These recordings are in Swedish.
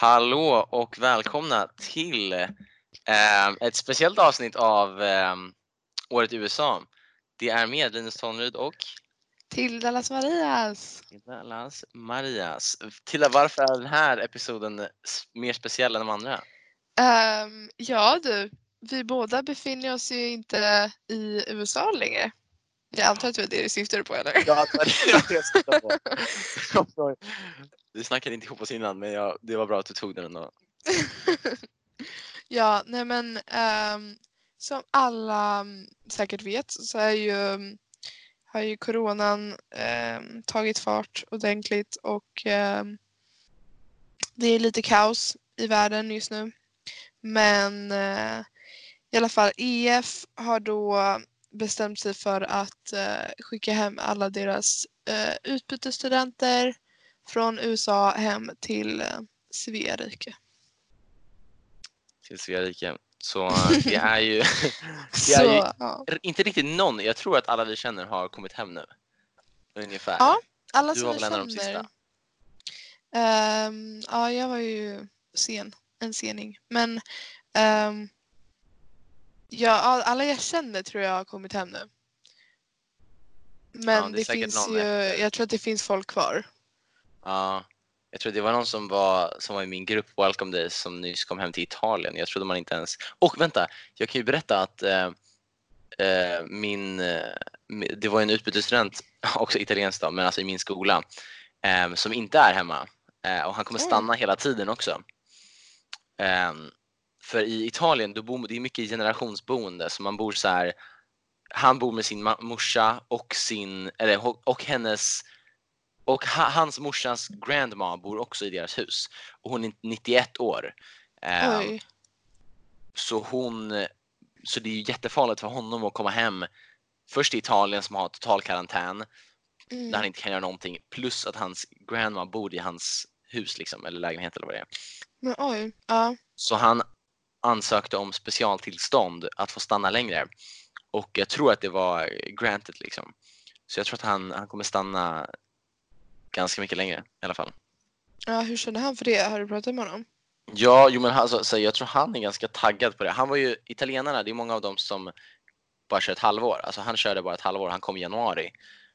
Hallå och välkomna till eh, ett speciellt avsnitt av eh, Året i USA. Det är med Linus Tonryd och Till Dallas Marias. Dallas Marias. Till varför är den här episoden mer speciell än de andra? Ehm, ja du, vi båda befinner oss ju inte i USA längre. Jag antar att det var det du syftade på eller? Ja, det var det jag syftade på. Vi snackade inte ihop oss innan men jag, det var bra att du tog den ändå. ja, nej men um, som alla mm, säkert vet så är ju, mm, har ju coronan um, tagit fart ordentligt och um, det är lite kaos i världen just nu. Men uh, i alla fall EF har då bestämt sig för att uh, skicka hem alla deras uh, utbytesstudenter från USA hem till eh, Svea rike. Till Svea rike. Så det är ju, det Så, är ju ja. inte riktigt någon, jag tror att alla vi känner har kommit hem nu. Ungefär. Ja, alla Du som var väl en av de sista? Ehm, ja, jag var ju sen. En sening. Men ehm, ja, all- alla jag känner tror jag har kommit hem nu. Men det är det, säkert finns ju, efter. jag tror att det finns folk kvar. Ja, jag tror det var någon som var, som var i min grupp Welcome Days som nyss kom hem till Italien. Jag trodde man inte ens... Och vänta, jag kan ju berätta att eh, eh, min, eh, det var en utbytesstudent, också italiensk då, men alltså i min skola, eh, som inte är hemma. Eh, och han kommer Mm. stanna hela tiden också. Eh, för i Italien, då bor, det är mycket generationsboende, så man bor så här, han bor med sin morsa och sin, eller och hennes och ha, hans morsans grandma bor också i deras hus. Och hon är 91 år. Ehm, Oj. så hon, så det är ju jättefarligt för honom att komma hem först till Italien som har total karantän där han Mm. inte kan göra någonting plus att hans grandma bor i hans hus liksom, eller lägenhet eller vad det är. Men oj. Ja. Så han ansökte om specialtillstånd att få stanna längre och jag tror att det var granted liksom. Så jag tror att han, han kommer stanna ganska mycket längre i alla fall. ja, hur kände han för det? Har du pratat med honom? Ja, jo, men alltså, så jag tror han är ganska taggad på det. Han var ju, italienarna, det är många av dem som bara kör ett halvår. Alltså han körde bara ett halvår, han kom i januari.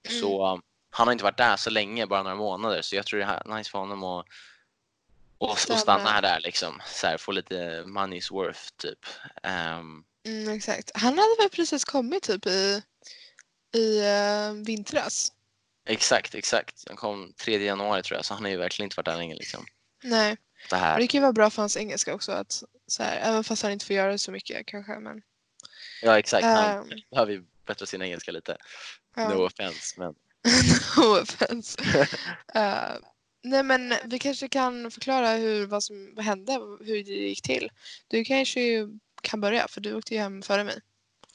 Mm. Så um, han har inte varit där så länge, bara några månader. Så jag tror det är nice för honom att och, och Stanna. här där liksom. Så här, få lite money's worth typ. Ehm, Mm, exakt. Han hade väl precis kommit typ i, i uh, vintras? Exakt, exakt. Han kom 3 januari tror jag, så han har ju verkligen inte varit där länge liksom. Nej. Det här. det kan ju vara bra för hans engelska också. Att, så här, även fast han inte får göra så mycket kanske. Men, Ja, exakt. Han Ehm. behöver ju bättra sin engelska lite. ja. No offense, men no offense. Eh, nej men vi kanske kan förklara hur, vad som hände, hur det gick till. Du kanske ju kan börja för du åkte ju hem före mig.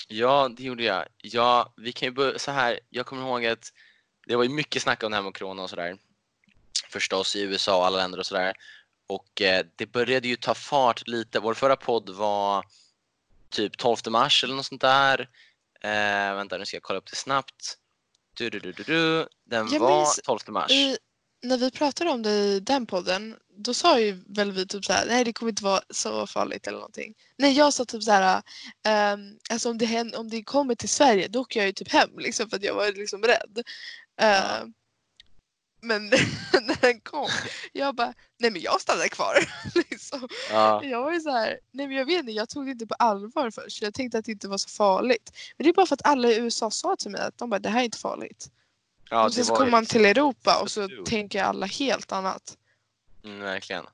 Ja, det gjorde jag. Ja, vi kan ju börja så här. Jag kommer ihåg att det var ju mycket snack om det här med corona och sådär. Förstås i USA och alla länder och sådär. Och eh, det började ju ta fart lite. Vår förra podd var typ 12 mars eller något sånt där. Eh, vänta, nu ska jag kolla upp det snabbt. Du, du, du, du, du. Den Jag var minns 12 mars. I, när vi pratade om det i den podden, då sa ju väl vi typ såhär, nej det kommer inte vara så farligt eller någonting. Nej jag sa typ såhär, um, alltså om det, om det kommer till Sverige då åker jag ju typ hem liksom för att jag var liksom rädd. Eh, Ja. Men när den kom, jag bara, nej men jag stannar kvar. liksom. Ja, Jag var ju så här, nej men jag vet inte, jag tog det inte på allvar först. Jag tänkte att det inte var så farligt. Men det är bara för att alla i USA sa till mig att de bara, det här är inte farligt. ja och sen så kommer man liksom- till Europa och så du. tänker alla helt annat. Mm, verkligen.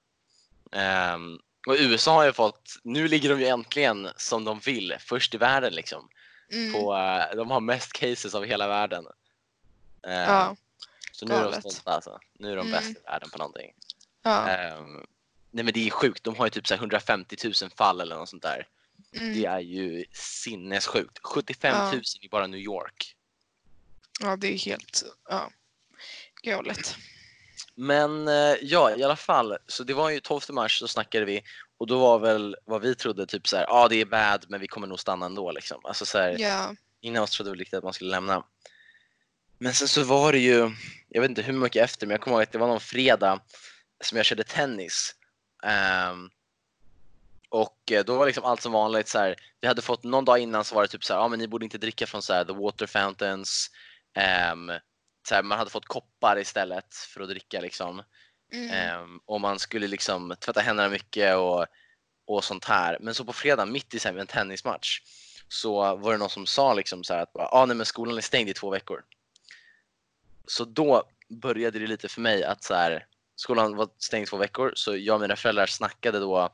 Ehm, och USA har ju fått, nu ligger de ju äntligen som de vill, först i världen liksom. Mm. På, eh, de har mest cases av hela världen. Ja, så nu är de stolta alltså. Nu är de Mm. bäst i världen på någonting. ja. Ehm, nej men det är sjukt, de har ju typ så här 150 000 fall eller något sånt där. Mm. Det är ju sinnessjukt. 75 000 i bara New York. ja, det är helt ja, galet. Men eh, ja, i alla fall. Så det var ju 12 mars så snackade vi och då var väl vad vi trodde typ så här, ja ah, det är bad men vi kommer nog stanna ändå liksom. Alltså så här, Ja, Ingen av oss trodde väl riktigt att man skulle lämna. Men sen så var det ju, jag vet inte hur mycket efter, men jag kommer ihåg att det var någon fredag som jag körde tennis. Ehm, och eh, då var liksom allt som vanligt så här, vi hade fått någon dag innan så var det typ så här, ja men ni borde inte dricka från så här, the water fountains. Ehm, så här, man hade fått koppar istället för att dricka liksom. Mm. Ehm, och man skulle liksom tvätta händerna mycket och, och sånt här. Men så på fredag mitt i så här, en tennismatch så var det någon som sa liksom så här att ah, nej, men skolan är stängd i två veckor. Så då började det lite för mig att så här, skolan var stängd i två veckor så jag och mina föräldrar snackade då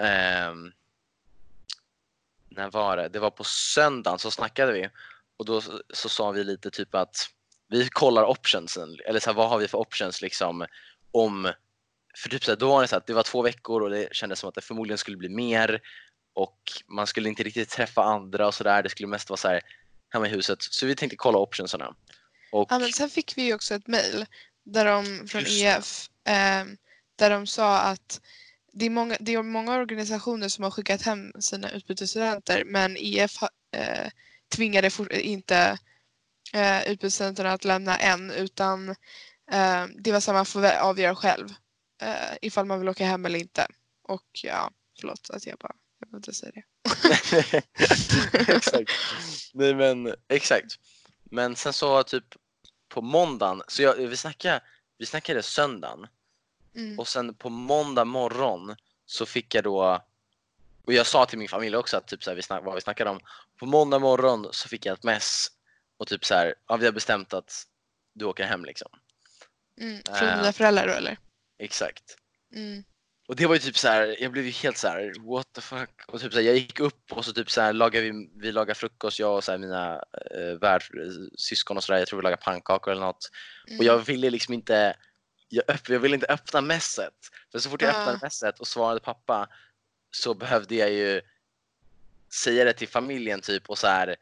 eh, när var det? Det var på söndagen så snackade vi och då så, så sa vi lite typ att vi kollar optionsen, eller så här, vad har vi för options liksom om för typ så här, då var det så att det var två veckor och det kändes som att det förmodligen skulle bli mer och man skulle inte riktigt träffa andra och sådär. Det skulle mest vara så här hemma i huset. Så vi tänkte kolla optionsarna. Och, Ja, men sen fick vi ju också ett mejl från Just. EF ehm, där de sa att det är, många, det är många organisationer som har skickat hem sina utbytesstudenter men EF eh, tvingade for, inte eh, utbytesstudenterna att lämna än utan eh, det var så att man får avgöra själv eh, ifall man vill åka hem eller inte. Och ja, förlåt att jag bara jag behöver inte säga det. exakt. Nej men exakt. Men sen så typ på måndagen, så jag, vi, snackade, vi snackade söndagen Mm. och sen på måndag morgon så fick jag då och jag sa till min familj också att typ så här, vi snack, vad vi snackade om. På måndag morgon så fick jag ett mess och typ så här, ja, vi har bestämt att du åker hem liksom. Mm. Från Eh. dina föräldrar då eller? Exakt. Mm. Och det var ju typ så här, jag blev ju helt så här, what the fuck. Och typ så här, jag gick upp och så typ så här, lagade vi, vi lagade frukost, jag och så här, mina äh, värd, syskon och sådär. Jag tror vi lagade pannkakor eller något. Mm. Och jag ville liksom inte, jag, jag ville inte öppna messet. För så fort jag öppnade messet och svarade pappa så behövde jag ju säga det till familjen typ och så här.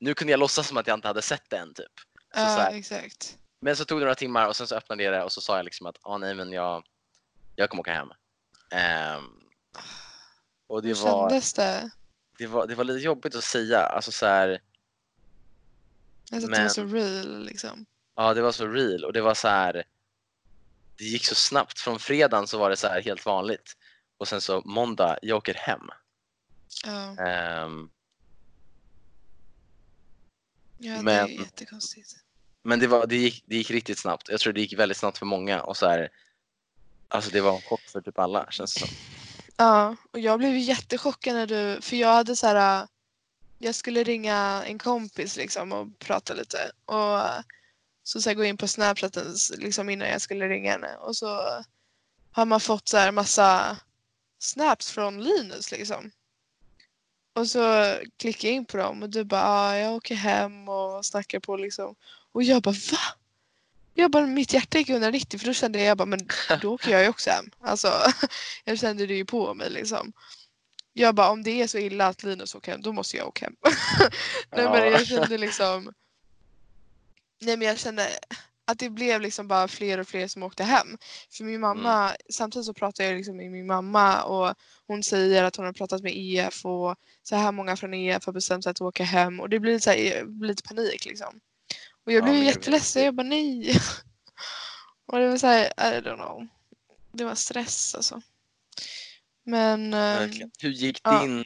Nu kunde jag låtsas som att jag inte hade sett det än typ. Så, Ja, så här, exakt. men så tog det några timmar och sen så öppnade jag det och så sa jag liksom att ah, nej men jag, jag kommer åka hem. Ehm, och det Hur var, kändes det? det, var, det var lite jobbigt att säga. Alltså så här, Alltså att det var Men- så real liksom. ja det var så real och det var så här. Det gick så snabbt. Från fredagen så var det så här helt vanligt. Och sen så måndag, jag åker hem. Ja, Ehm, ja det Men- är jättekonstigt. men det, var, det, gick, det gick riktigt snabbt. Jag tror det gick väldigt snabbt för många. Och så här, alltså det var en chock för typ alla känns det som. Ja, och jag blev jättechockad när du, för jag hade så här, äh, jag skulle ringa en kompis liksom och prata lite och äh, så, så här, gå in på snapchatten liksom innan jag skulle ringa henne och så har man fått så här massa snaps från Linus liksom. Och så klickar jag in på dem och du bara ah, jag åker hem och snackar på liksom. Och jag bara va? Jag bara mitt hjärta gick 190 för då kände jag, jag bara men då åker jag ju också hem. Alltså jag kände det ju på mig liksom. Jag bara om det är så illa att Linus åker hem då måste jag åka hem. Nej men Ja. jag kände liksom Nej men jag kände att det blev liksom bara fler och fler som åkte hem. För min mamma, samtidigt så pratar jag liksom med min mamma och hon säger att hon har pratat med EF och så här många från EF har bestämt sig att åka hem och det blir så här, blir lite panik liksom. Och jag Ja, blev vet. jätteledsen, jag bara nej. och det var så här, I don't know. Det var stress alltså. Men... ehm, Verkligen. Hur gick ja. din...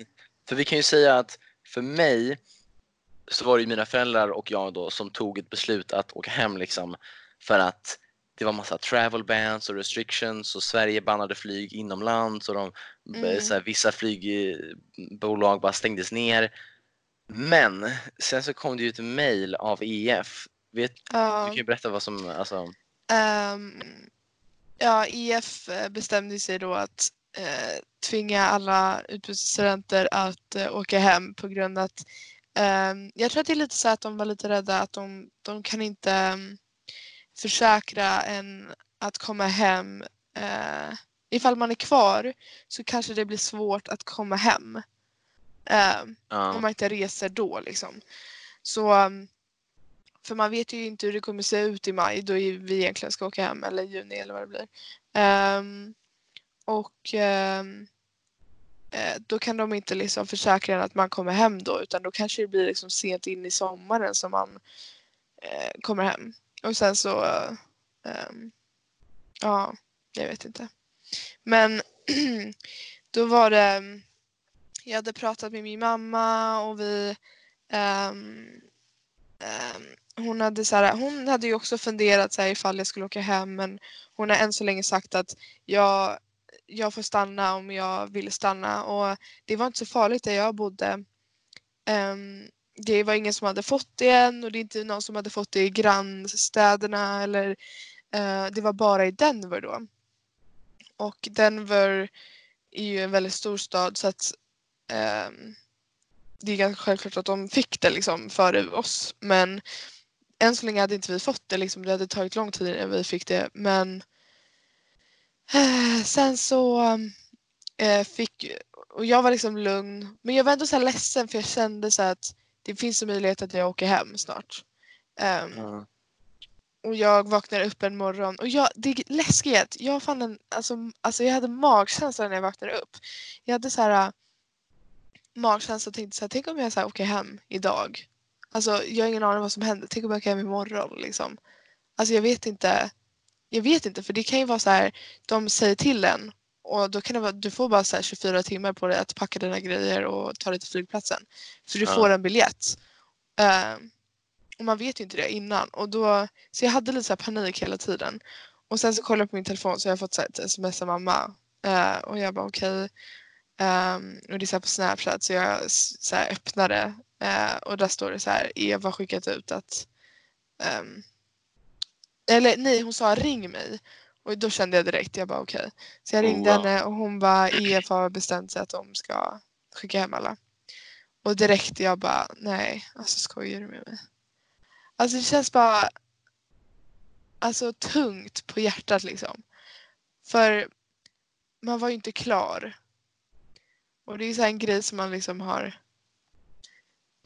För vi kan ju säga att för mig så var det ju mina föräldrar och jag då som tog ett beslut att åka hem liksom för att det var massa travel bans och restrictions och Sverige bannade flyg inomlands och de, Mm. så här, vissa flygbolag bara stängdes ner. Men sen så kom det ju ett mail av EF. Vet, ja. Du kan ju berätta vad som, alltså, Ehm, ja, EF eh, bestämde sig då att eh, tvinga alla utbytesstudenter att eh, åka hem på grund att ehm, jag tror att det är lite så att de var lite rädda att de, de kan inte um, försäkra en att komma hem. Eh, ifall man är kvar så kanske det blir svårt att komma hem. Ehm, om ja, man inte reser då liksom. Så um, för man vet ju inte hur det kommer se ut i maj då vi egentligen ska åka hem eller juni eller vad det blir. Ehm, och ehm, eh, då kan de inte liksom försäkra en att man kommer hem då utan då kanske det blir liksom sent in i sommaren som man eh, kommer hem. Och sen så, ehm, ja, jag vet inte. Men då var det, jag hade pratat med min mamma och vi um, um, hon hade, så här, hon hade ju också funderat så här, ifall jag skulle åka hem men hon har än så länge sagt att jag, jag får stanna om jag vill stanna och det var inte så farligt där jag bodde. Um, det var ingen som hade fått det än och det är inte någon som hade fått det i grannstäderna eller uh, det var bara i Denver då. Och Denver är ju en väldigt stor stad så att um, det är ganska självklart att de fick det liksom före oss men än så länge hade inte vi fått det. Liksom. Det hade tagit lång tid innan vi fick det. Men eh, sen så eh, fick... Och jag var liksom lugn. Men jag var ändå så ledsen för jag kände så att det finns en möjlighet att jag åker hem snart. Um, mm. Och jag vaknade upp en morgon och jag, det är läskigt. Jag fann en, alltså, alltså jag hade magkänsla när jag vaknade upp. Jag hade så här magkänsla och tänkte så här, tänk om jag så här, åker hem idag. Alltså jag har ingen aning vad som händer. Tänk om jag åker hem imorgon liksom. Alltså jag vet inte. Jag vet inte för det kan ju vara så här. De säger till en och då kan det vara, du får bara så här 24 timmar på dig att packa dina grejer och ta dig till flygplatsen. För du ja. får en biljett. Uh, och man vet ju inte det innan. Och då, så jag hade lite så panik hela tiden. Och sen så kollade jag på min telefon så jag har fått så här ett sms av mamma. Uh, och jag bara okej. Okay. Um, och det är så på Snapchat så jag så här, öppnade uh, och där står det så här Eva skickat ut att um, eller nej hon sa ring mig och då kände jag direkt jag bara okej. Okay. Så jag ringde oh, wow. henne och hon bara Eva har bestämt sig att de ska skicka hem alla. Och direkt jag bara nej alltså skojar du med mig? Alltså det känns bara alltså tungt på hjärtat liksom. För man var ju inte klar och det är så en grej som man liksom har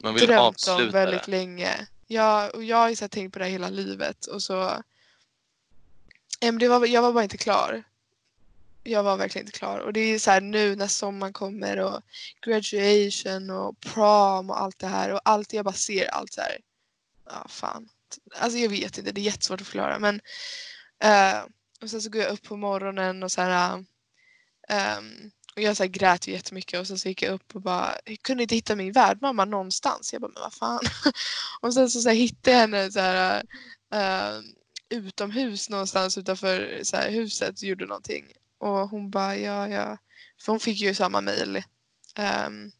man vill drömt om väldigt det. länge. Ja, och jag har ju så tänkt på det hela livet och så det var, jag var bara inte klar. Jag var verkligen inte klar. Och det är så här nu när sommaren kommer och graduation och prom och allt det här och allt jag bara ser allt så här. Ja, fan. Alltså jag vet inte, det är jättesvårt att förklara men uh, och sen så går jag upp på morgonen och så här um, och jag så här grät jättemycket och sen så gick jag upp och bara, jag kunde inte hitta min värdmamma någonstans. Jag bara, men vad fan. och sen så, så här, hittade jag henne så här, uh, utomhus någonstans utanför så här, huset och gjorde någonting. Och hon bara, ja, ja. För hon fick ju samma mail. Um,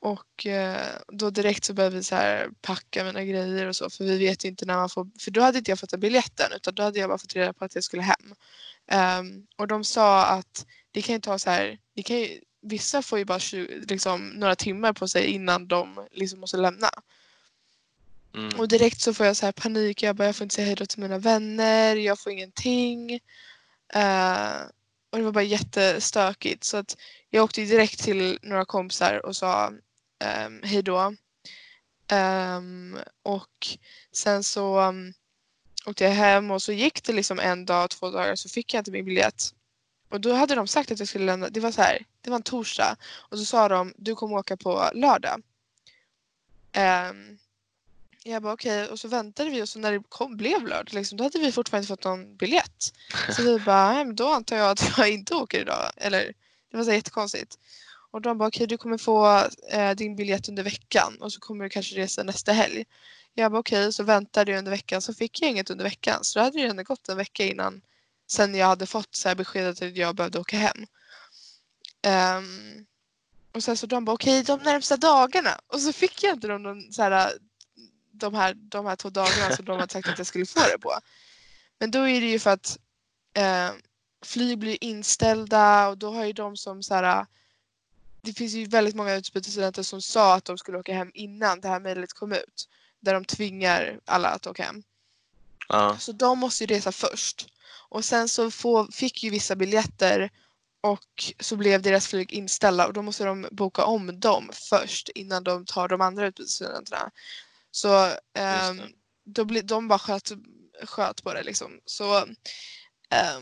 och uh, då direkt så började vi så här packa mina grejer och så för vi vet ju inte när man får, för då hade inte jag fått biljetten utan då hade jag bara fått reda på att jag skulle hem. Um, och de sa att det kan ju ta så här, det kan ju, vissa får ju bara 20, liksom, några timmar på sig innan de liksom måste lämna. Mm. Och direkt så får jag så här panik, jag bara jag får inte säga hejdå till mina vänner, jag får ingenting. Uh, och det var bara jättestökigt så att jag åkte direkt till några kompisar och sa um, hejdå. Um, och sen så um, åkte jag hem och så gick det liksom en dag, två dagar så fick jag inte min biljett. Och då hade de sagt att jag skulle lämna, det var så här, det var en torsdag och så sa de du kommer åka på lördag. Um, jag bara okej okay. och så väntade vi och så när det kom, blev lördag liksom, då hade vi fortfarande inte fått någon biljett. Så vi bara, då antar jag att jag inte åker idag. Eller det var så jättekonstigt. Och de bara okej okay, du kommer få eh, din biljett under veckan och så kommer du kanske resa nästa helg. Jag bara okej, okay. så väntade jag under veckan så fick jag inget under veckan. Så då hade det redan gått en vecka innan sen jag hade fått så här beskedet att jag behövde åka hem. Um, och sen så de bara okej okay, de närmsta dagarna och så fick jag inte dem så här, de, här, de här två dagarna som de hade sagt att jag skulle få det på. Men då är det ju för att ehm, uh, flyg blir inställda och då har ju de som så här, det finns ju väldigt många utbytesstudenter som sa att de skulle åka hem innan det här mejlet kom ut. Där de tvingar alla att åka hem. Så de måste ju resa först. Och sen så få, fick ju vissa biljetter och så blev deras flyg inställda och då måste de boka om dem först innan de tar de andra utbytesstudenterna. Så eh, då ble, de bara sköt, sköt på det liksom. Så eh,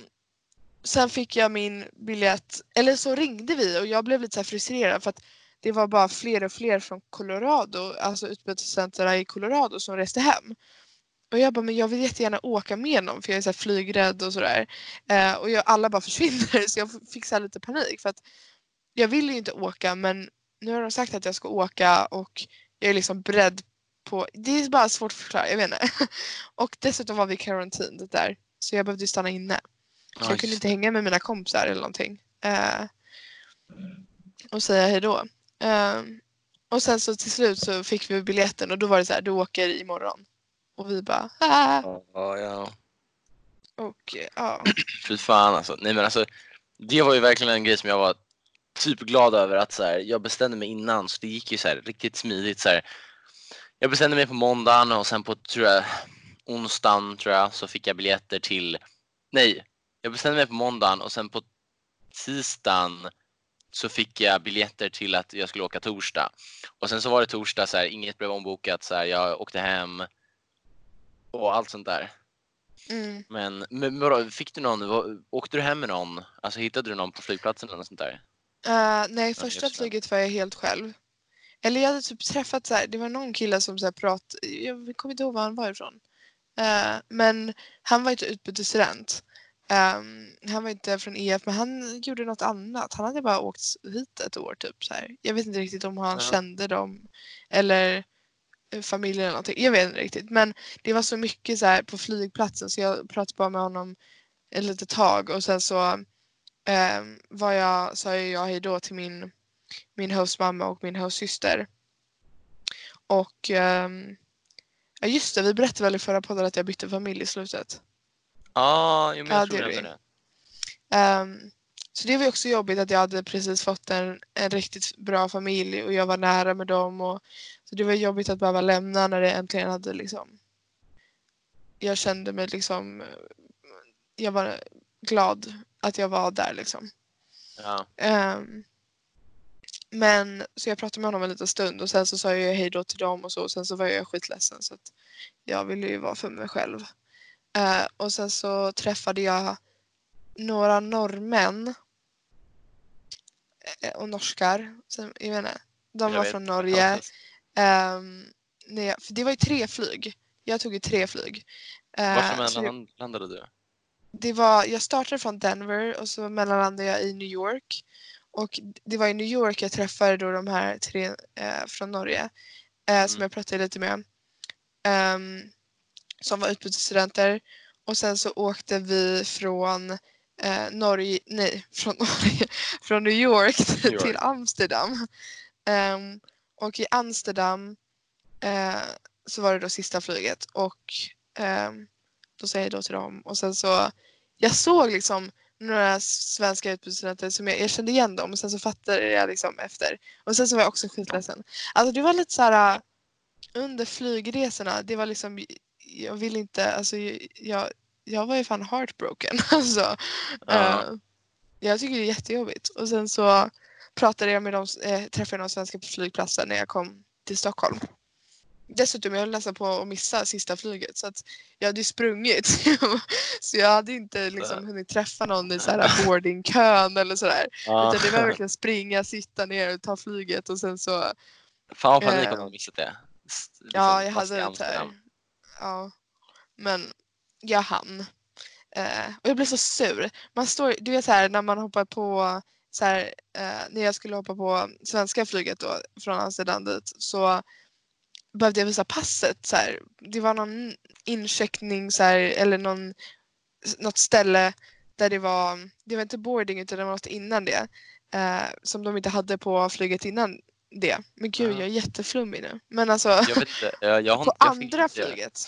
sen fick jag min biljett, eller så ringde vi och jag blev lite så frustrerad för att det var bara fler och fler från Colorado, alltså utbytesstudenterna i Colorado som reste hem. Och jag bara, men jag vill jättegärna åka med någon för jag är så flygrädd och sådär. Eh, och jag, alla bara försvinner så jag fick så här lite panik för att jag vill ju inte åka men nu har de sagt att jag ska åka och jag är liksom beredd på, det är bara svårt att förklara, jag vet inte. Och dessutom var vi karantän där så jag behövde stanna inne. Så jag kunde inte hänga med mina kompisar eller någonting. Eh, och säga hej då. Eh, och sen så till slut så fick vi biljetten och då var det så här, du åker imorgon. Och vi bara, ah! Ja, ja. Och ja. Fy fan alltså. Nej men alltså, det var ju verkligen en grej som jag var typ glad över att så här, jag bestämde mig innan så det gick ju så här riktigt smidigt så här. Jag bestämde mig på måndagen och sen på tror jag onsdagen tror jag så fick jag biljetter till Nej, jag bestämde mig på måndagen och sen på tisdagen så fick jag biljetter till att jag skulle åka torsdag. Och sen så var det torsdag så här, inget blev ombokat så här, jag åkte hem och allt sånt där. Mm. Men, men fick du någon, åkte du hem med någon? Alltså hittade du någon på flygplatsen eller något sånt där? Eh, nej, första flyget var jag helt själv. Eller jag hade typ träffat så här, det var någon kille som så här prat, jag kommer inte ihåg var han var ifrån. Eh, men han var inte utbytesstudent. Um, han var inte från EF men han gjorde något annat. Han hade bara åkt hit ett år typ så här. Jag vet inte riktigt om han Ja. kände dem eller eh, familjen eller någonting. Jag vet inte riktigt men det var så mycket så här på flygplatsen så jag pratade bara med honom ett litet tag och sen så um, var jag, sa jag hej då till min, min hostmamma och min hostsyster. Och ja just det, vi berättade väl i förra podden att jag bytte familj i slutet. Ja, jo, men Ja, jag tror det det. Ehm, så det var ju också jobbigt att jag hade precis fått en, en riktigt bra familj och jag var nära med dem. Och, så det var jobbigt att behöva lämna när det äntligen hade liksom... Jag kände mig liksom... Jag var glad att jag var där liksom. Ja. Ehm, men så jag pratade med honom en liten stund och sen så sa jag hej då till dem och så och sen så var jag skitledsen så att jag ville ju vara för mig själv. Eh, och sen så träffade jag några norrmän eh, och norskar. Sen, jag vet inte, de Jag var vet. från Norge. Ehm, när jag, för det var ju tre flyg. Jag tog ju tre flyg. Eh, Varför mellanlandade du? det var, jag startade från Denver och så mellanlandade jag i New York. Och det var i New York jag träffade då de här tre eh, från Norge eh, som Mm. jag pratade lite med. ehm, som var utbytesstudenter. Och sen så åkte vi från eh, Norge, nej, från Norge, från New York New York. till Amsterdam. Ehm, och i Amsterdam eh, så var det då sista flyget och ehm, då säger jag då till dem och sen så jag såg liksom några svenska utbytesstudenter som jag, jag kände igen dem och sen så fattade jag liksom efter. Och sen så var jag också skitledsen. Alltså det var lite så här äh, under flygresorna, det var liksom jag vill inte, alltså jag, jag var ju fan heartbroken. Alltså, Ja. eh, jag tycker det är jättejobbigt. Och sen så pratade jag med dem, eh, träffade någon svenska på flygplatsen när jag kom till Stockholm. Dessutom jag höll nästan på att missa sista flyget så att jag hade ju sprungit. så jag hade inte liksom hunnit träffa någon i så här boardingkön eller sådär. Ja. Utan det var verkligen springa, sitta ner och ta flyget och sen så Fan vad panik Eh, om du hade missat det. Liksom Ja, jag hade det här. Ja, men jag hann. Eh, och jag blev så sur. Man står, du vet så här när man hoppar på så här, eh, när jag skulle hoppa på svenska flyget då från Amsterdam dit så behövde jag visa passet så här. Det var någon incheckning så här eller någon något ställe där det var, det var inte boarding utan det var något innan det. Eh, som de inte hade på flyget innan det. Men gud, Ja. jag är jätteflummig nu. Men alltså Jag vet inte, jag, jag har på jag andra flyget.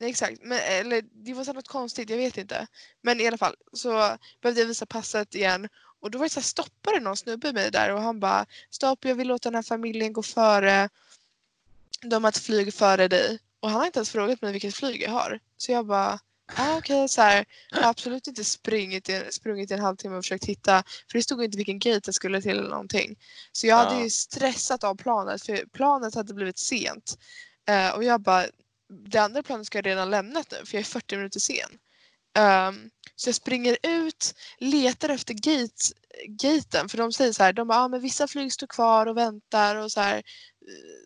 Nej, exakt, men, eller det var så något konstigt, jag vet inte. Men i alla fall så behövde jag visa passet igen och då var det så här, stoppade någon snubbe mig där och han bara stopp jag vill låta den här familjen gå före. De har ett flyg före dig. Och han har inte ens frågat mig vilket flyg jag har. Så jag bara ah, okej så här. Jag har absolut inte sprungit sprungit i en halvtimme och försökt hitta för det stod inte vilken gate jag skulle till eller någonting. Så jag hade ju stressat av planet för planet hade blivit sent. Eh, och jag bara, det andra planet ska jag redan lämnat nu för jag är 40 minuter sen. Um, så jag springer ut, letar efter gate, gaten för de säger så här, de bara, ah, men vissa flyg står kvar och väntar och så här.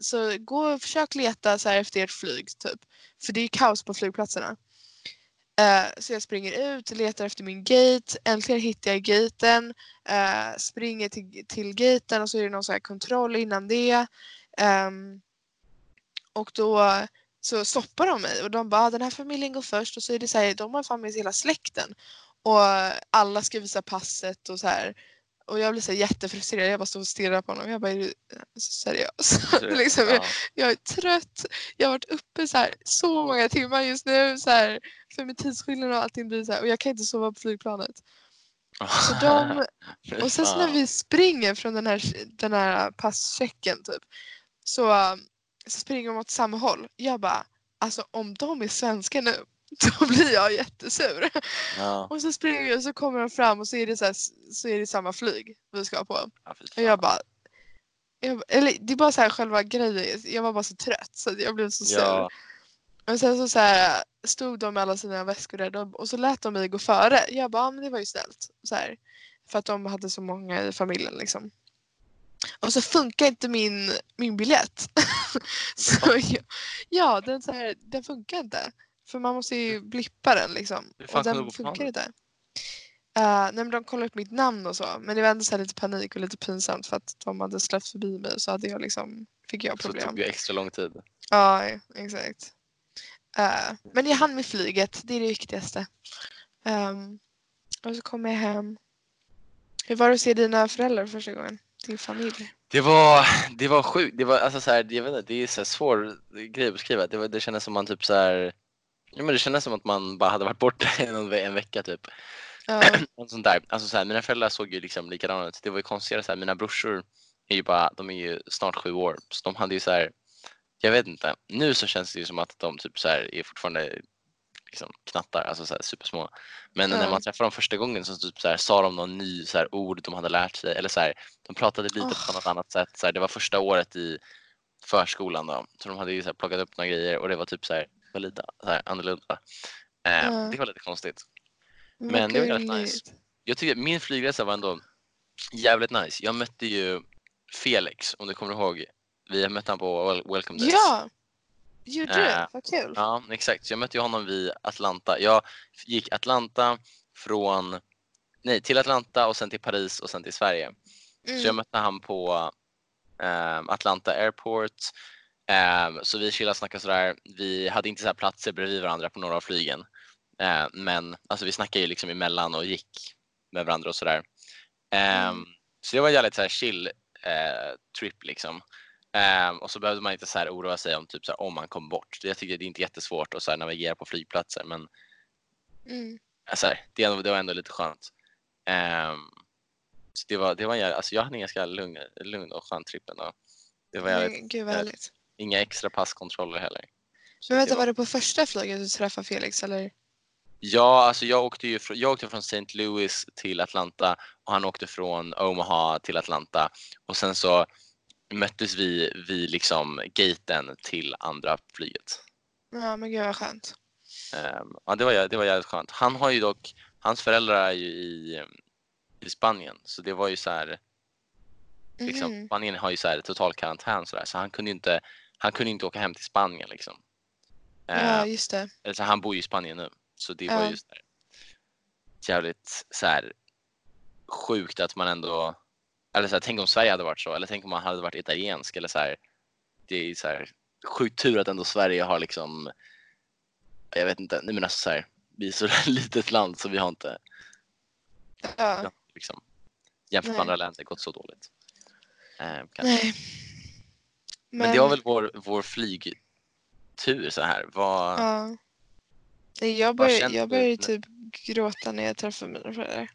så gå och försök leta så här efter ert flyg typ. För det är kaos på flygplatserna. Uh, så jag springer ut, letar efter min gate. Äntligen hittar jag gaten. uh, springer till, till gaten och så är det någon så här kontroll innan det. Um, och då så stoppar de mig och de bara ah, den här familjen går först och så är det så här, de har fan med hela släkten. Och alla ska visa passet och så här. Och jag blir så jättefrustrerad. Jag bara står och stirrar på honom. Jag bara, är du seriös? liksom, jag, jag, är trött. Jag har varit uppe så, här, så många timmar just nu. Så här, för med tidsskillnad och allting blir så här, Och jag kan inte sova på flygplanet. Så de, och sen så när vi springer från den här, den här passchecken typ. Så, så springer de åt samma håll. Jag bara, alltså om de är svenska nu då blir jag jättesur. Ja. Och så springer vi och så kommer de fram och så är det, så, här, så är det samma flyg vi ska på. Ja, och jag bara, jag, eller det är bara så här själva grejen, jag var bara så trött så jag blev så sur. Ja. Och sen så, så här, stod de med alla sina väskor där och så lät de mig gå före. Jag bara, men det var ju snällt. Så här, för att de hade så många i familjen liksom. Och så funkar inte min, min biljett. så jag, ja, den, så här, den funkar inte. För man måste ju blippa den liksom. Och den funkar inte. Uh, nej men de kollade upp mitt namn och så. Men det var ändå så lite panik och lite pinsamt för att de hade släppt förbi mig så hade jag liksom, fick jag problem. Så det tog ju extra lång tid. Ja, exakt. Uh, men jag hann med flyget, det är det viktigaste. Um, och så kom jag hem. Hur var det att se dina föräldrar första gången? Din familj? Det var, det var sjukt. Det var alltså så här, jag vet inte, det är så svår grej att beskriva. Det, var, det kändes som man typ så här Ja, men det kändes som att man bara hade varit borta en, en vecka typ. Ja. sånt där. Alltså, så här, mina föräldrar såg ju liksom likadana ut. Det var ju konstigare så här, mina brorsor är ju bara, de är ju snart sju år. Så de hade ju så här, jag vet inte. Nu så känns det ju som att de typ så här, är fortfarande liksom knattar, alltså så här, supersmå. Men mm. när man träffade dem första gången så, typ så här, sa de någon ny så här, ord de hade lärt sig. Eller så här, de pratade lite oh. på något annat sätt. Så här, det var första året i förskolan då. Så de hade ju så här, plockat upp några grejer och det var typ så här, var lite så här, annorlunda. Eh, ja. Det var lite konstigt. Men, Men det var rätt nice. Jag tycker min flygresa var ändå jävligt nice. Jag mötte ju Felix, om du kommer ihåg. Vi mötte honom på Welcome Days. Ja, gjorde du? Eh, Vad kul. Ja, exakt. Så jag mötte honom vid Atlanta. Jag gick Atlanta från, nej, till Atlanta och sen till Paris och sen till Sverige. Mm. Så jag mötte honom på eh, Atlanta Airport Um, så vi chillade och snackade sådär. Vi hade inte så här platser bredvid varandra på några av flygen. Uh, men alltså, vi snackade ju liksom emellan och gick med varandra och sådär. Um, mm. Så det var en jävligt så här chill uh, trip liksom. Um, och så behövde man inte så här oroa sig om, typ, så här, om man kom bort. Jag tycker det är inte jättesvårt att så här, navigera på flygplatser men mm. alltså, det, det var ändå lite skönt. Um, så det var, det var alltså, jag hade en ganska lugn, lugn och skön trip ändå. Det var jävligt, Gud vad härligt. Inga extra passkontroller heller. Så Men vänta, var... var det på första flyget du träffade Felix eller? Ja, alltså jag åkte ju från, jag åkte från St. Louis till Atlanta och han åkte från Omaha till Atlanta och sen så möttes vi vid liksom gaten till andra flyget. Ja, men gud vad skönt. Um, ja, det var, det var jävligt skönt. Han har ju dock, hans föräldrar är ju i, i Spanien så det var ju så här, liksom, mm. Spanien har ju så här total karantän så, där, så han kunde ju inte han kunde inte åka hem till Spanien liksom. Ja, uh, just det. Alltså, han bor ju i Spanien nu. Så det var just där, jävligt så här, sjukt att man ändå, eller så här, tänk om Sverige hade varit så, eller tänk om man hade varit italiensk eller så här, det är så här, sjukt tur att ändå Sverige har liksom, jag vet inte, nej men alltså så här, vi är så litet land så vi har inte, ja. liksom, jämfört med andra länder gått så dåligt. Eh, nej. Men... Men det var väl vår, vår flygtur så här. Vad... Ja. Jag började, jag började typ gråta när jag träffade mina föräldrar.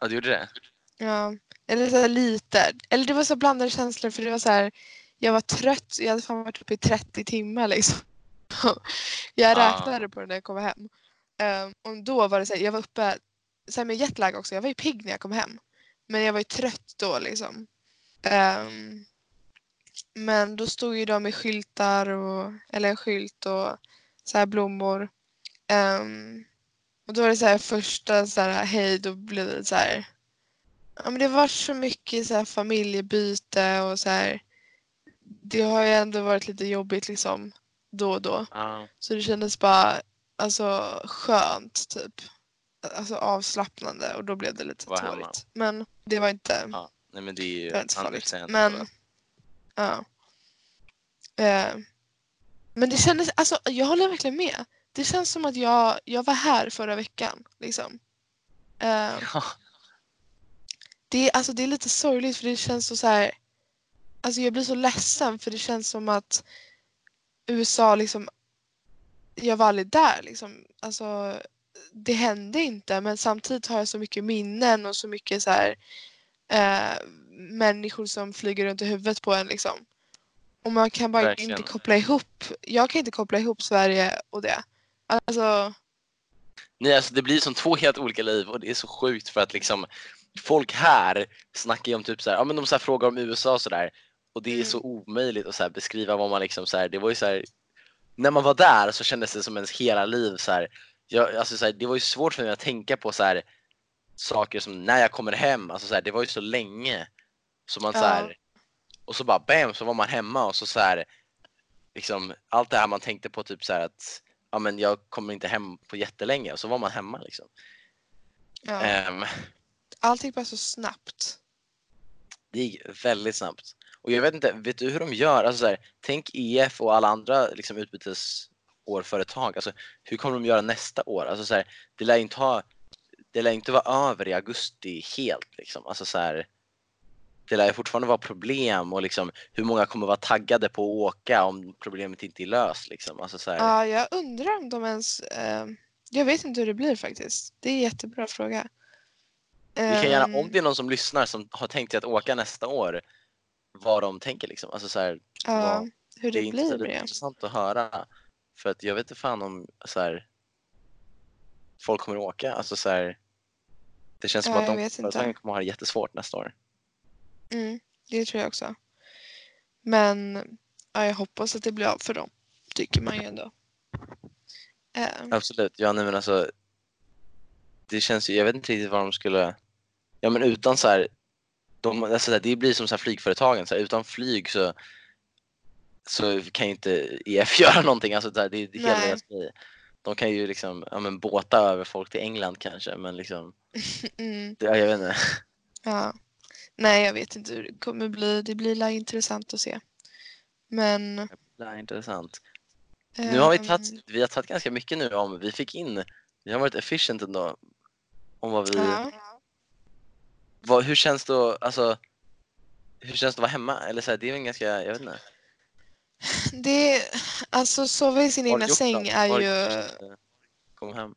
Ja, du gjorde det? Ja, eller så lite. Eller det var så blandade känslor för det var så här, jag var trött, jag hade fan varit uppe i 30 timmar liksom. jag räknade på det när jag kom hem. Um, och då var det så här, jag var uppe, så här med jetlag också, jag var ju pigg när jag kom hem. Men jag var ju trött då liksom. Um, men då stod ju de med skyltar och, eller en skylt och så här blommor. Um, och då var det så här första så här, hej, då blev det så här. Ja, men det var så mycket så här familjebyte och så här. det har ju ändå varit lite jobbigt liksom då och då. Ja. Så det kändes bara alltså skönt typ. Alltså avslappnande och då blev det lite hemma. tårigt. Men det var inte, ja. Nej men det är ju var farligt. Men ja. Eh, men det kändes, alltså jag håller verkligen med. Det känns som att jag, jag var här förra veckan. Liksom. Eh, Ja. Det, är- alltså, det är lite sorgligt för det känns så, så här. Alltså jag blir så ledsen för det känns som att USA liksom. Jag var aldrig där liksom. Alltså det hände inte men samtidigt har jag så mycket minnen och så mycket så här. Eh, människor som flyger runt i huvudet på en liksom. Och man kan bara Verkligen. inte koppla ihop. Jag kan inte koppla ihop Sverige och det. Alltså. Nej, alltså det blir som två helt olika liv och det är så sjukt för att liksom folk här snackar ju om typ så här, ja men de så här frågar om USA och sådär och det är Mm. så omöjligt att så beskriva vad man liksom så här, det var ju så här, när man var där så kändes det som ens hela liv så här, jag, alltså så det var ju svårt för mig att tänka på så här saker som när jag kommer hem, alltså så det var ju så länge så man så Ja. här, och så bara bam så var man hemma och så så liksom allt det här man tänkte på typ så här att ja men jag kommer inte hem på jättelänge och så var man hemma liksom. Ja. Ehm, Allt gick bara så snabbt. det gick väldigt snabbt. Och jag vet inte, vet du hur de gör? Alltså så här, tänk EF och alla andra liksom, utbytesårföretag. Alltså, hur kommer de göra nästa år? Alltså, så här, det lär inte ha, det lär inte vara över i augusti helt. Liksom. Alltså, så här, det lär ju fortfarande vara problem och liksom, hur många kommer vara taggade på att åka om problemet inte är löst. Liksom. Alltså, så här, Ja, jag undrar om de ens... Eh, jag vet inte hur det blir faktiskt. Det är en jättebra fråga. Vi kan gärna, Ehm, om det är någon som lyssnar som har tänkt sig att åka nästa år, vad de tänker liksom. Alltså, så här, ja, vad- hur det är det blir med det. intressant att höra. För att jag vet inte fan om så här, folk kommer åka. Alltså så här, det känns som Ja, att jag de företagen kommer ha det jättesvårt nästa år. Mm, det tror jag också. Men ja, jag hoppas att det blir av för dem. Tycker man ju ändå. Ehm, Absolut. Ja, nej, men alltså, det känns ju, jag vet inte riktigt vad de skulle, ja men utan så här, de, alltså, så här, det blir som så här flygföretagen, så här, utan flyg så så kan ju inte EF göra någonting. Alltså, det, är- det är hela deras grej. De kan ju liksom, ja men båta över folk till England kanske, men liksom, mm, det, ja, jag vet inte. ja. Nej, jag vet inte hur det kommer bli. Det blir la intressant att se. Men... Är intressant. Nu har vi ehm, tagit, vi har tagit ganska mycket nu om, vi fick in, vi har varit efficient ändå. Om vad vi, Ja. vad, hur känns det att, alltså, hur känns det att vara hemma? Eller så här, det är väl ganska, jag vet inte. Det, alltså sova i sin egna säng är har ju gjort eh, Kom hem.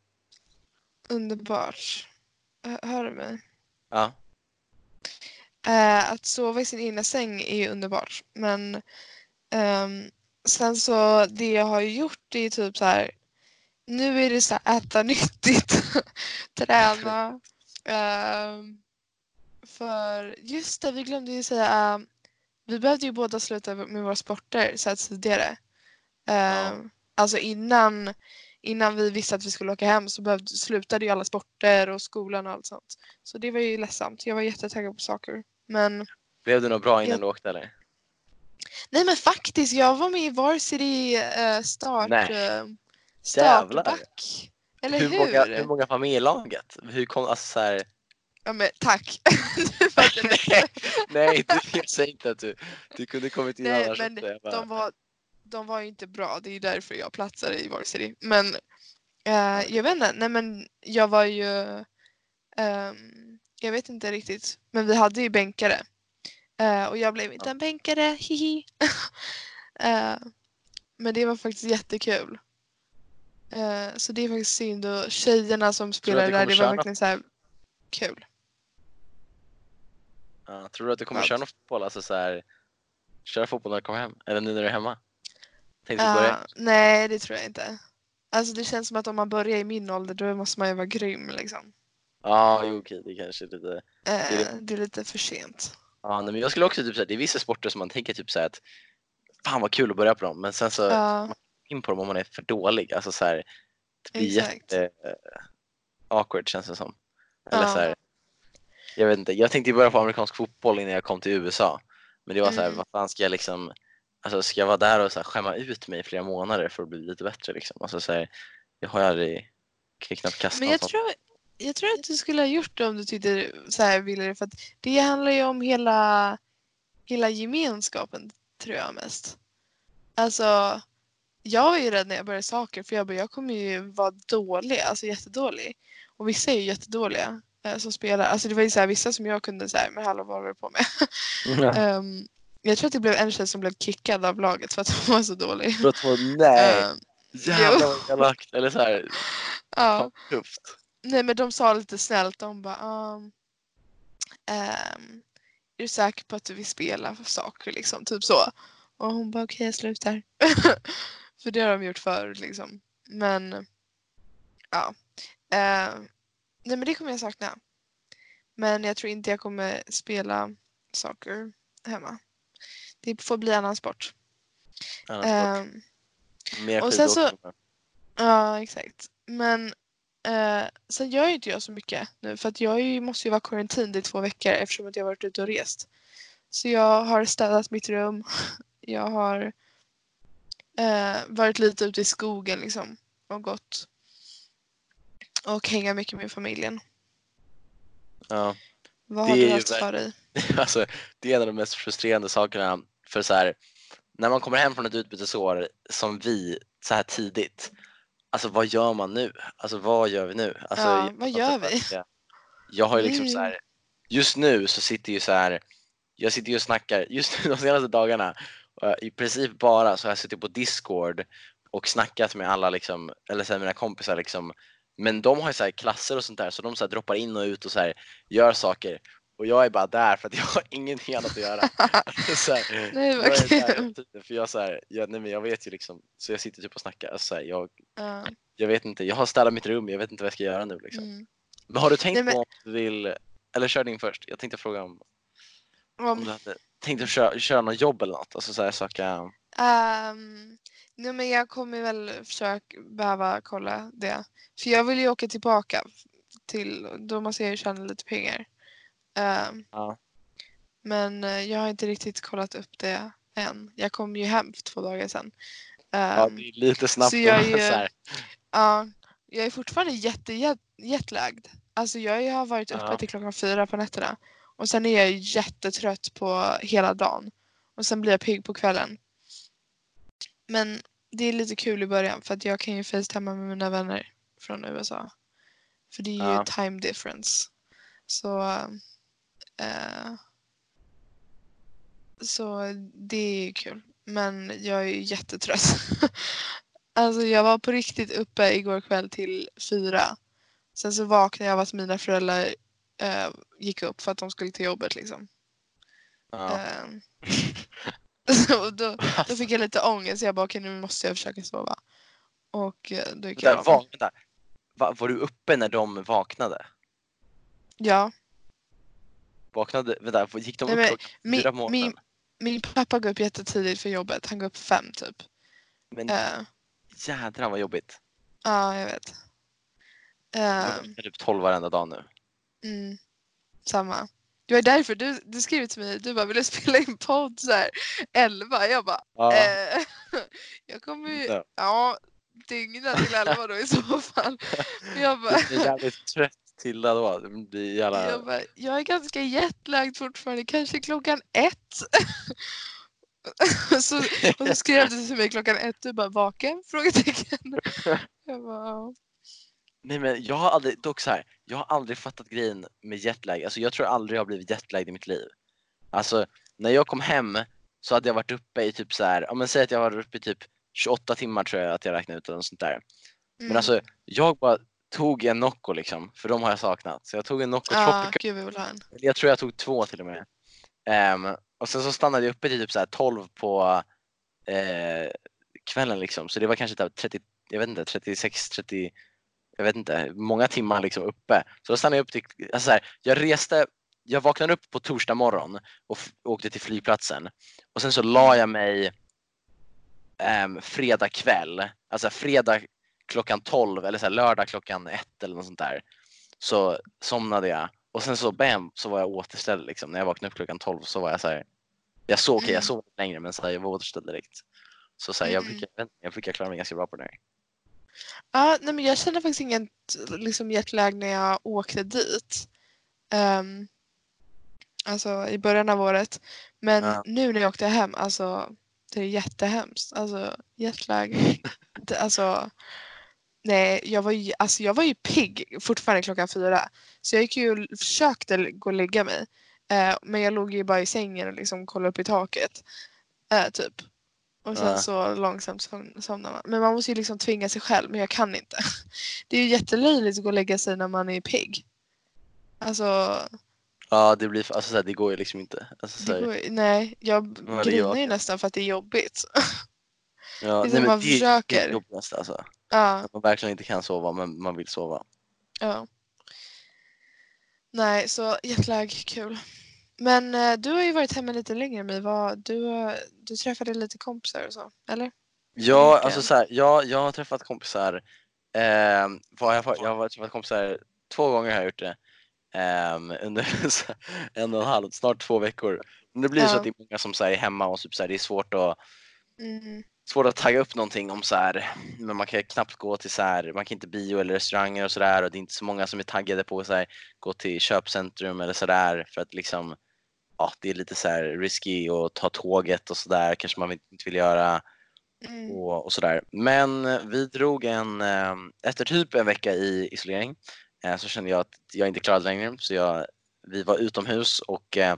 underbart. Hör hör du mig? Ja. Eh, att sova i sin egna säng är ju underbart. Men ehm, sen så det jag har gjort är typ så här. Nu är det så här äta nyttigt, träna. ehm, för just det, vi glömde ju säga. ehm, vi behövde ju båda sluta med våra sporter så här tidigare. Ehm, Alltså innan, innan vi visste att vi skulle åka hem så behövde, slutade ju alla sporter och skolan och allt sånt. Så det var ju ledsamt. Jag var jättetaggad på saker. Men Blev det något bra innan Jag- du åkte eller? nej men faktiskt, jag var med i Varsity eh, start, Nej. Eh, startback. Eller hur? hur, många, hur många var med i laget? Hur kom, alltså så här, Ja men tack. Nej, nej du, jag säger inte att du, du kunde kommit in Nej, annars. men bara- de, var, de var ju inte bra. Det är ju därför jag platsade i Varsity. Men eh, jag vet inte. Nej men jag var ju... ehm, jag vet inte riktigt. Men vi hade ju bänkare. Eh, och jag blev inte en bänkare. Hihi. Eh, men det var faktiskt jättekul. Eh, så det är faktiskt synd. Och tjejerna som spelade det där, det var något? verkligen så här kul. Ja, tror du att du kommer köra någon fotboll? Alltså så här, köra fotboll när du kommer hem? Eller nu när du är hemma? Tänkte du börja? Eh, nej, det tror jag inte. Alltså det känns som att om man börjar i min ålder då måste man ju vara grym liksom. Ja, jo, okej, det kanske är lite... Eh, det- det är lite för sent. Ja, nej, men jag skulle också typ säga det är vissa sporter som man tänker typ så här att fan vad kul att börja på dem, men sen så Ja, in på dem om man är för dålig. Alltså så här, det blir Exakt. jätte eh, awkward känns det som. Eller Ja. så här, jag vet inte, jag tänkte börja på amerikansk fotboll innan jag kom till USA. Men det var så här, Mm. vad fan ska jag liksom, alltså ska jag vara där och så här, skämma ut mig i flera månader för att bli lite bättre liksom? Alltså så här, jag har ju aldrig, kan knappt kasta Men jag tror, jag tror att du skulle ha gjort det om du tyckte så här ville det. För att det handlar ju om hela, hela gemenskapen tror jag mest. Alltså, jag var ju rädd när jag började saker för jag bara, jag kommer ju vara dålig, alltså jättedålig. Och vissa är ju jättedåliga eh, som spelar. Alltså det var ju så här, vissa som jag kunde här, men hallå vad håller du på med? Ja. Ehm, jag tror att det blev en tjej som blev kickad av laget för att hon var så dålig. För att hon, nej, Ehm, jävlar vad elakt. Eller så här, ja. tufft. Nej men de sa lite snällt, de bara um, ehm, Är du säker på att du vill spela för saker liksom? Typ så. Och hon bara okej jag slutar. för det har de gjort förut liksom. Men ja. Ehm, nej men det kommer jag sakna. Men jag tror inte jag kommer spela saker hemma. Det får bli annan sport. Annars Ehm, bort. Mer och sen så-. Ja, exakt. Men eh, sen gör ju inte jag så mycket nu för att jag ju, måste ju vara quarantine i två veckor eftersom att jag varit ute och rest. Så jag har städat mitt rum. Jag har eh, varit lite ute i skogen liksom och gått och hänga mycket med familjen. Ja. Vad har du haft för dig? Alltså, det är en av de mest frustrerande sakerna. För så här, när man kommer hem från ett utbytesår som vi så här tidigt. Alltså vad gör man nu? Alltså vad gör vi nu? Alltså, Ja, vad gör vi? Jag, jag har ju liksom Mm. så här. Just nu så sitter ju så här. Jag sitter ju och snackar just nu de senaste dagarna. Eh, I princip bara så har jag suttit på Discord och snackat med alla liksom, eller så här, mina kompisar liksom. Men de har ju så här klasser och sånt där så de så här droppar in och ut och så här gör saker. Och jag är bara där för att jag har ingenting annat att göra. så här, Nej, vad kul. För jag, så här, jag, nej, men jag vet ju liksom, så jag sitter typ och snackar. Alltså, så här, jag, Ja, jag vet inte, jag har städat mitt rum, jag vet inte vad jag ska göra nu. Liksom. mm. Men har du tänkt Nej, men- på om du vill, eller kör din först. Jag tänkte fråga om, om du hade tänkt att köra, köra något jobb eller något. Alltså så här, söka, Um, nej men jag kommer väl försöka behöva kolla det. För jag vill ju åka tillbaka till, då måste jag ju tjäna lite pengar. Ehm, ja. men eh, jag har inte riktigt kollat upp det än. Jag kom ju hem för två dagar sedan. ja, Ehm, det är lite snabbt. så jag är ju- så Ja, jag är fortfarande jätte, jet, jetlagd. Alltså jag har varit uppe Ja. till klockan fyra på nätterna. Och sen är jag jättetrött på hela dagen. Och sen blir jag pigg på kvällen. Men det är lite kul i början för att jag kan ju facetimea med mina vänner från USA. För det är ju Ja. time difference. Så eh, Så det är ju kul. Men jag är ju jättetrött. alltså jag var på riktigt uppe igår kväll till fyra. Sen så vaknade jag av att mina föräldrar eh, gick upp för att de skulle till jobbet liksom. ja. Och då, då fick jag lite ångest jag bara okej nu måste jag försöka sova. Och eh, då gick jag Vänta, av. va, vänta. Va, var du uppe när de vaknade? Ja, Vaknade, vänta, gick de Nej, upp men klockan min- min- min pappa går upp jättetidigt för jobbet. Han går upp fem typ. Men Eh, jädrar vad jobbigt. Ja, jag vet. Jag Ehm, typ 12 varenda dag nu. Mm, samma. Det var därför du, du skrev till mig, du bara ville spela in podd så här 11. Jag bara, Ja, eh, jag kommer ju, Ja. dygna till 11 då i så fall. Jag bara, Du blir jävligt trött till det då. Det blir jävla... jag, bara, jag är ganska jetlagd fortfarande, kanske klockan ett. så, och så skrev du till mig klockan ett, du bara vaken? Frågetecken. Jag bara, ja. Nej men jag har aldrig, dock så här, jag har aldrig fattat grejen med jetlag. Alltså jag tror aldrig jag har blivit jetlagd i mitt liv. Alltså när jag kom hem så hade jag varit uppe i typ så här, ja men säg att jag var uppe i typ 28 timmar tror jag att jag räknade ut eller något sånt där. Men Mm. alltså jag bara tog en Nocco liksom, för de har jag saknat. Så jag tog en Nocco Ja, Tropical, jag tror jag tog två till och med. Ehm, och sen så stannade jag uppe till typ så här 12 på eh, kvällen liksom. Så det var kanske typ 30, jag vet inte, 36, 30, jag vet inte, många timmar liksom uppe. Så då stannade jag upp till, alltså så här, jag reste, jag vaknade upp på torsdag morgon och åkte till flygplatsen. Och sen så la jag mig um, fredag kväll, alltså fredag klockan 12 eller så här, lördag klockan 1 eller något sånt där. Så somnade jag och sen så bam så var jag återställd liksom. När jag vaknade upp klockan 12 så var jag så här Jag sov, okej, jag Mm. sov längre men så här, jag var återställd direkt. Så, så här, jag, brukar, jag inte, jag klara mig ganska bra på det här. Ja, nej men jag kände faktiskt inget liksom, jetlag när jag åkte dit. Ehm, alltså i början av året. Men Ja. nu när jag åkte hem, alltså det är jättehemskt. Alltså jetlag. det, alltså, nej, jag var, ju, alltså, jag var ju pigg fortfarande klockan fyra. Så jag gick ju och försökte gå och lägga mig. Eh, men jag låg ju bara i sängen och liksom kollade upp i taket. Eh, typ. Och sen så långsamt som- somnar man. Men man måste ju liksom tvinga sig själv, men jag kan inte. Det är ju jättelöjligt att gå och lägga sig när man är pigg. Alltså, Ja, det blir, alltså, så här, det går ju liksom inte. Alltså, så det här, går, nej, jag grinar ju nästan för att det är jobbigt. ja, det är som man det, det är försöker. det jobbigaste alltså. ja, Att man verkligen inte kan sova men man vill sova. ja. Nej, så jetlag, kul. Men eh, du har ju varit hemma lite längre. Vad, du, eh, du träffade lite kompisar och så, eller? Ja, alltså så här, ja, jag har träffat kompisar. Eh, vad jag, har- jag har träffat kompisar två gånger har jag gjort det. ehm, under så en och en halv, snart två veckor. Men det blir så Ja. att det är många som så här, är hemma och typ, så här, det är svårt att, Mm. svårt att tagga upp någonting om så här, men man kan knappt gå till så här, man kan inte bio eller restauranger och sådär och det är inte så många som är taggade på att så gå till köpcentrum eller sådär för att liksom ja, det är lite så här risky att ta tåget och sådär kanske man inte vill göra Mm. och, och sådär. Men vi drog en, eh, efter typ en vecka i isolering eh, så kände jag att jag inte klarade längre så jag, vi var utomhus och eh,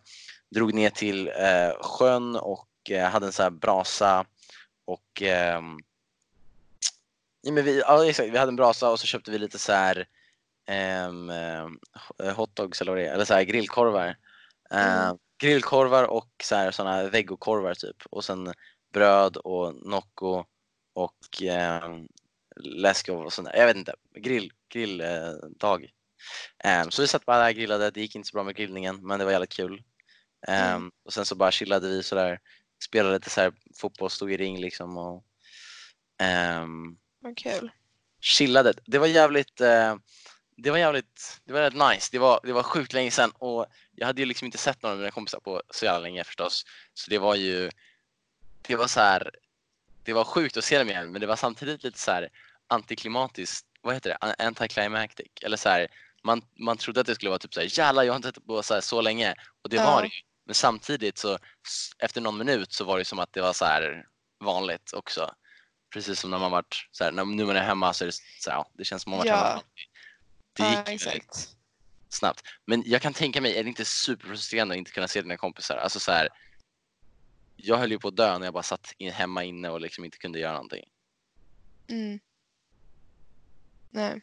drog ner till eh, sjön och eh, hade en sån här brasa och ehm, ja, men vi, ja, exakt, vi hade en brasa och så köpte vi lite så här ehm, ehm, hotdogs eller vad det är, eller så här grillkorvar. Eh, Mm. Grillkorvar och så här, vegokorvar typ och sen bröd och Nocco och eh, läsk och sånt där. Jag vet inte, grill, grilldag. Eh. Ehm, så vi satt bara där och grillade, det gick inte så bra med grillningen men det var jävligt kul. Ehm, Mm. Och sen så bara chillade vi sådär, spelade lite så här fotboll, stod i ring liksom och ehm, Vad kul. chillade. Det var jävligt eh, det var jävligt, det var jävligt nice. Det var, det var sjukt länge sedan och jag hade ju liksom inte sett någon av mina kompisar på så jävla länge förstås. Så det var ju, det var så här, det var sjukt att se dem igen men det var samtidigt lite så här antiklimatiskt, vad heter det, An- anticlimactic eller så här, man, man trodde att det skulle vara typ så här, jävlar jag har inte sett på så, här, så länge och det Ja. var det ju. Men samtidigt så efter någon minut så var det som att det var så här vanligt också. Precis som när man varit så här, när, nu när man är hemma så är det så här, ja, det känns som man varit Ja. hemma. Det Ja, gick ju väldigt exakt. snabbt. Men jag kan tänka mig, är det inte superfrustrerande att inte kunna se dina kompisar? Alltså så här, jag höll ju på att dö när jag bara satt in, hemma inne och liksom inte kunde göra någonting. Mm. Nej.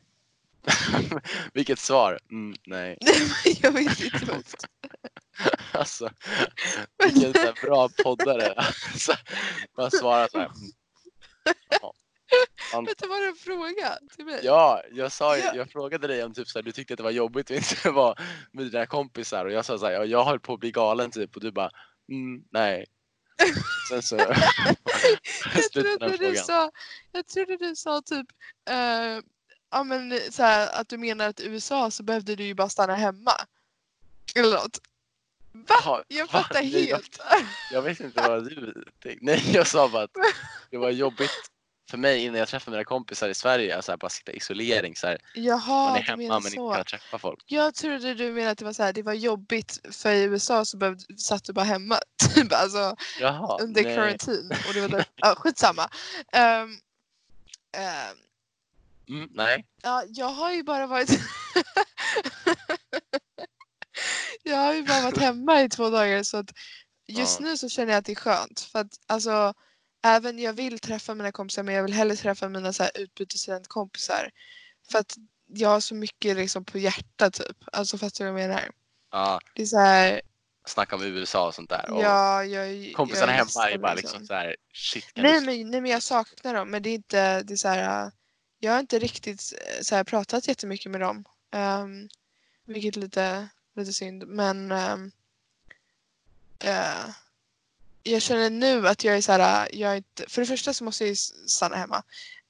Vilket svar! Mm, nej. jag vet inte vad Alltså, vilken så bra poddare. Alltså, bara svara så här. mm. Ja. Man- Vänta, var det en fråga till mig? Ja, jag, sa, Ja. jag frågade dig om typ så här, du tyckte att det var jobbigt att inte vara med dina kompisar och jag sa så här, ja, jag höll på att bli galen typ och du bara mm, nej. Sen så jag, trodde du sa, jag trodde du sa typ eh, ja, men, så här, att du menar att i USA så behövde du ju bara stanna hemma. Eller något. Va? Jag va? fattar Nej, jag- helt. Jag vet inte vad du tänkte. Nej, jag sa bara att det var jobbigt för mig innan jag träffade mina kompisar i Sverige, alltså här, bara sitta i isolering så här. Man Jaha, är du hemma men inte så. kunna träffa folk. Jag trodde du menade att det var så här, det var jobbigt för i USA så behövde, satt du bara hemma. Typ, alltså Jaha, under nej. karantin. Och det var där, ja, skitsamma. Um, um, Mm, nej. Ja, jag har ju bara varit... jag har ju bara varit hemma i två dagar så att just Ja. nu så känner jag att det är skönt. För att alltså, även jag vill träffa mina kompisar men jag vill hellre träffa mina så här utbytesstudentkompisar. För att jag har så mycket liksom på hjärtat typ. Alltså fattar du vad jag menar? Ja, Det är så här, snacka om USA och sånt där. Och ja, jag, kompisarna jag hemma är bara liksom så här, shit Nej du... men, nej men jag saknar dem men det är inte, det är så här, jag har inte riktigt äh, så här, pratat jättemycket med dem. Um, vilket är lite, lite synd men um, uh, jag känner nu att jag är så här, jag är inte, för det första så måste jag ju stanna hemma.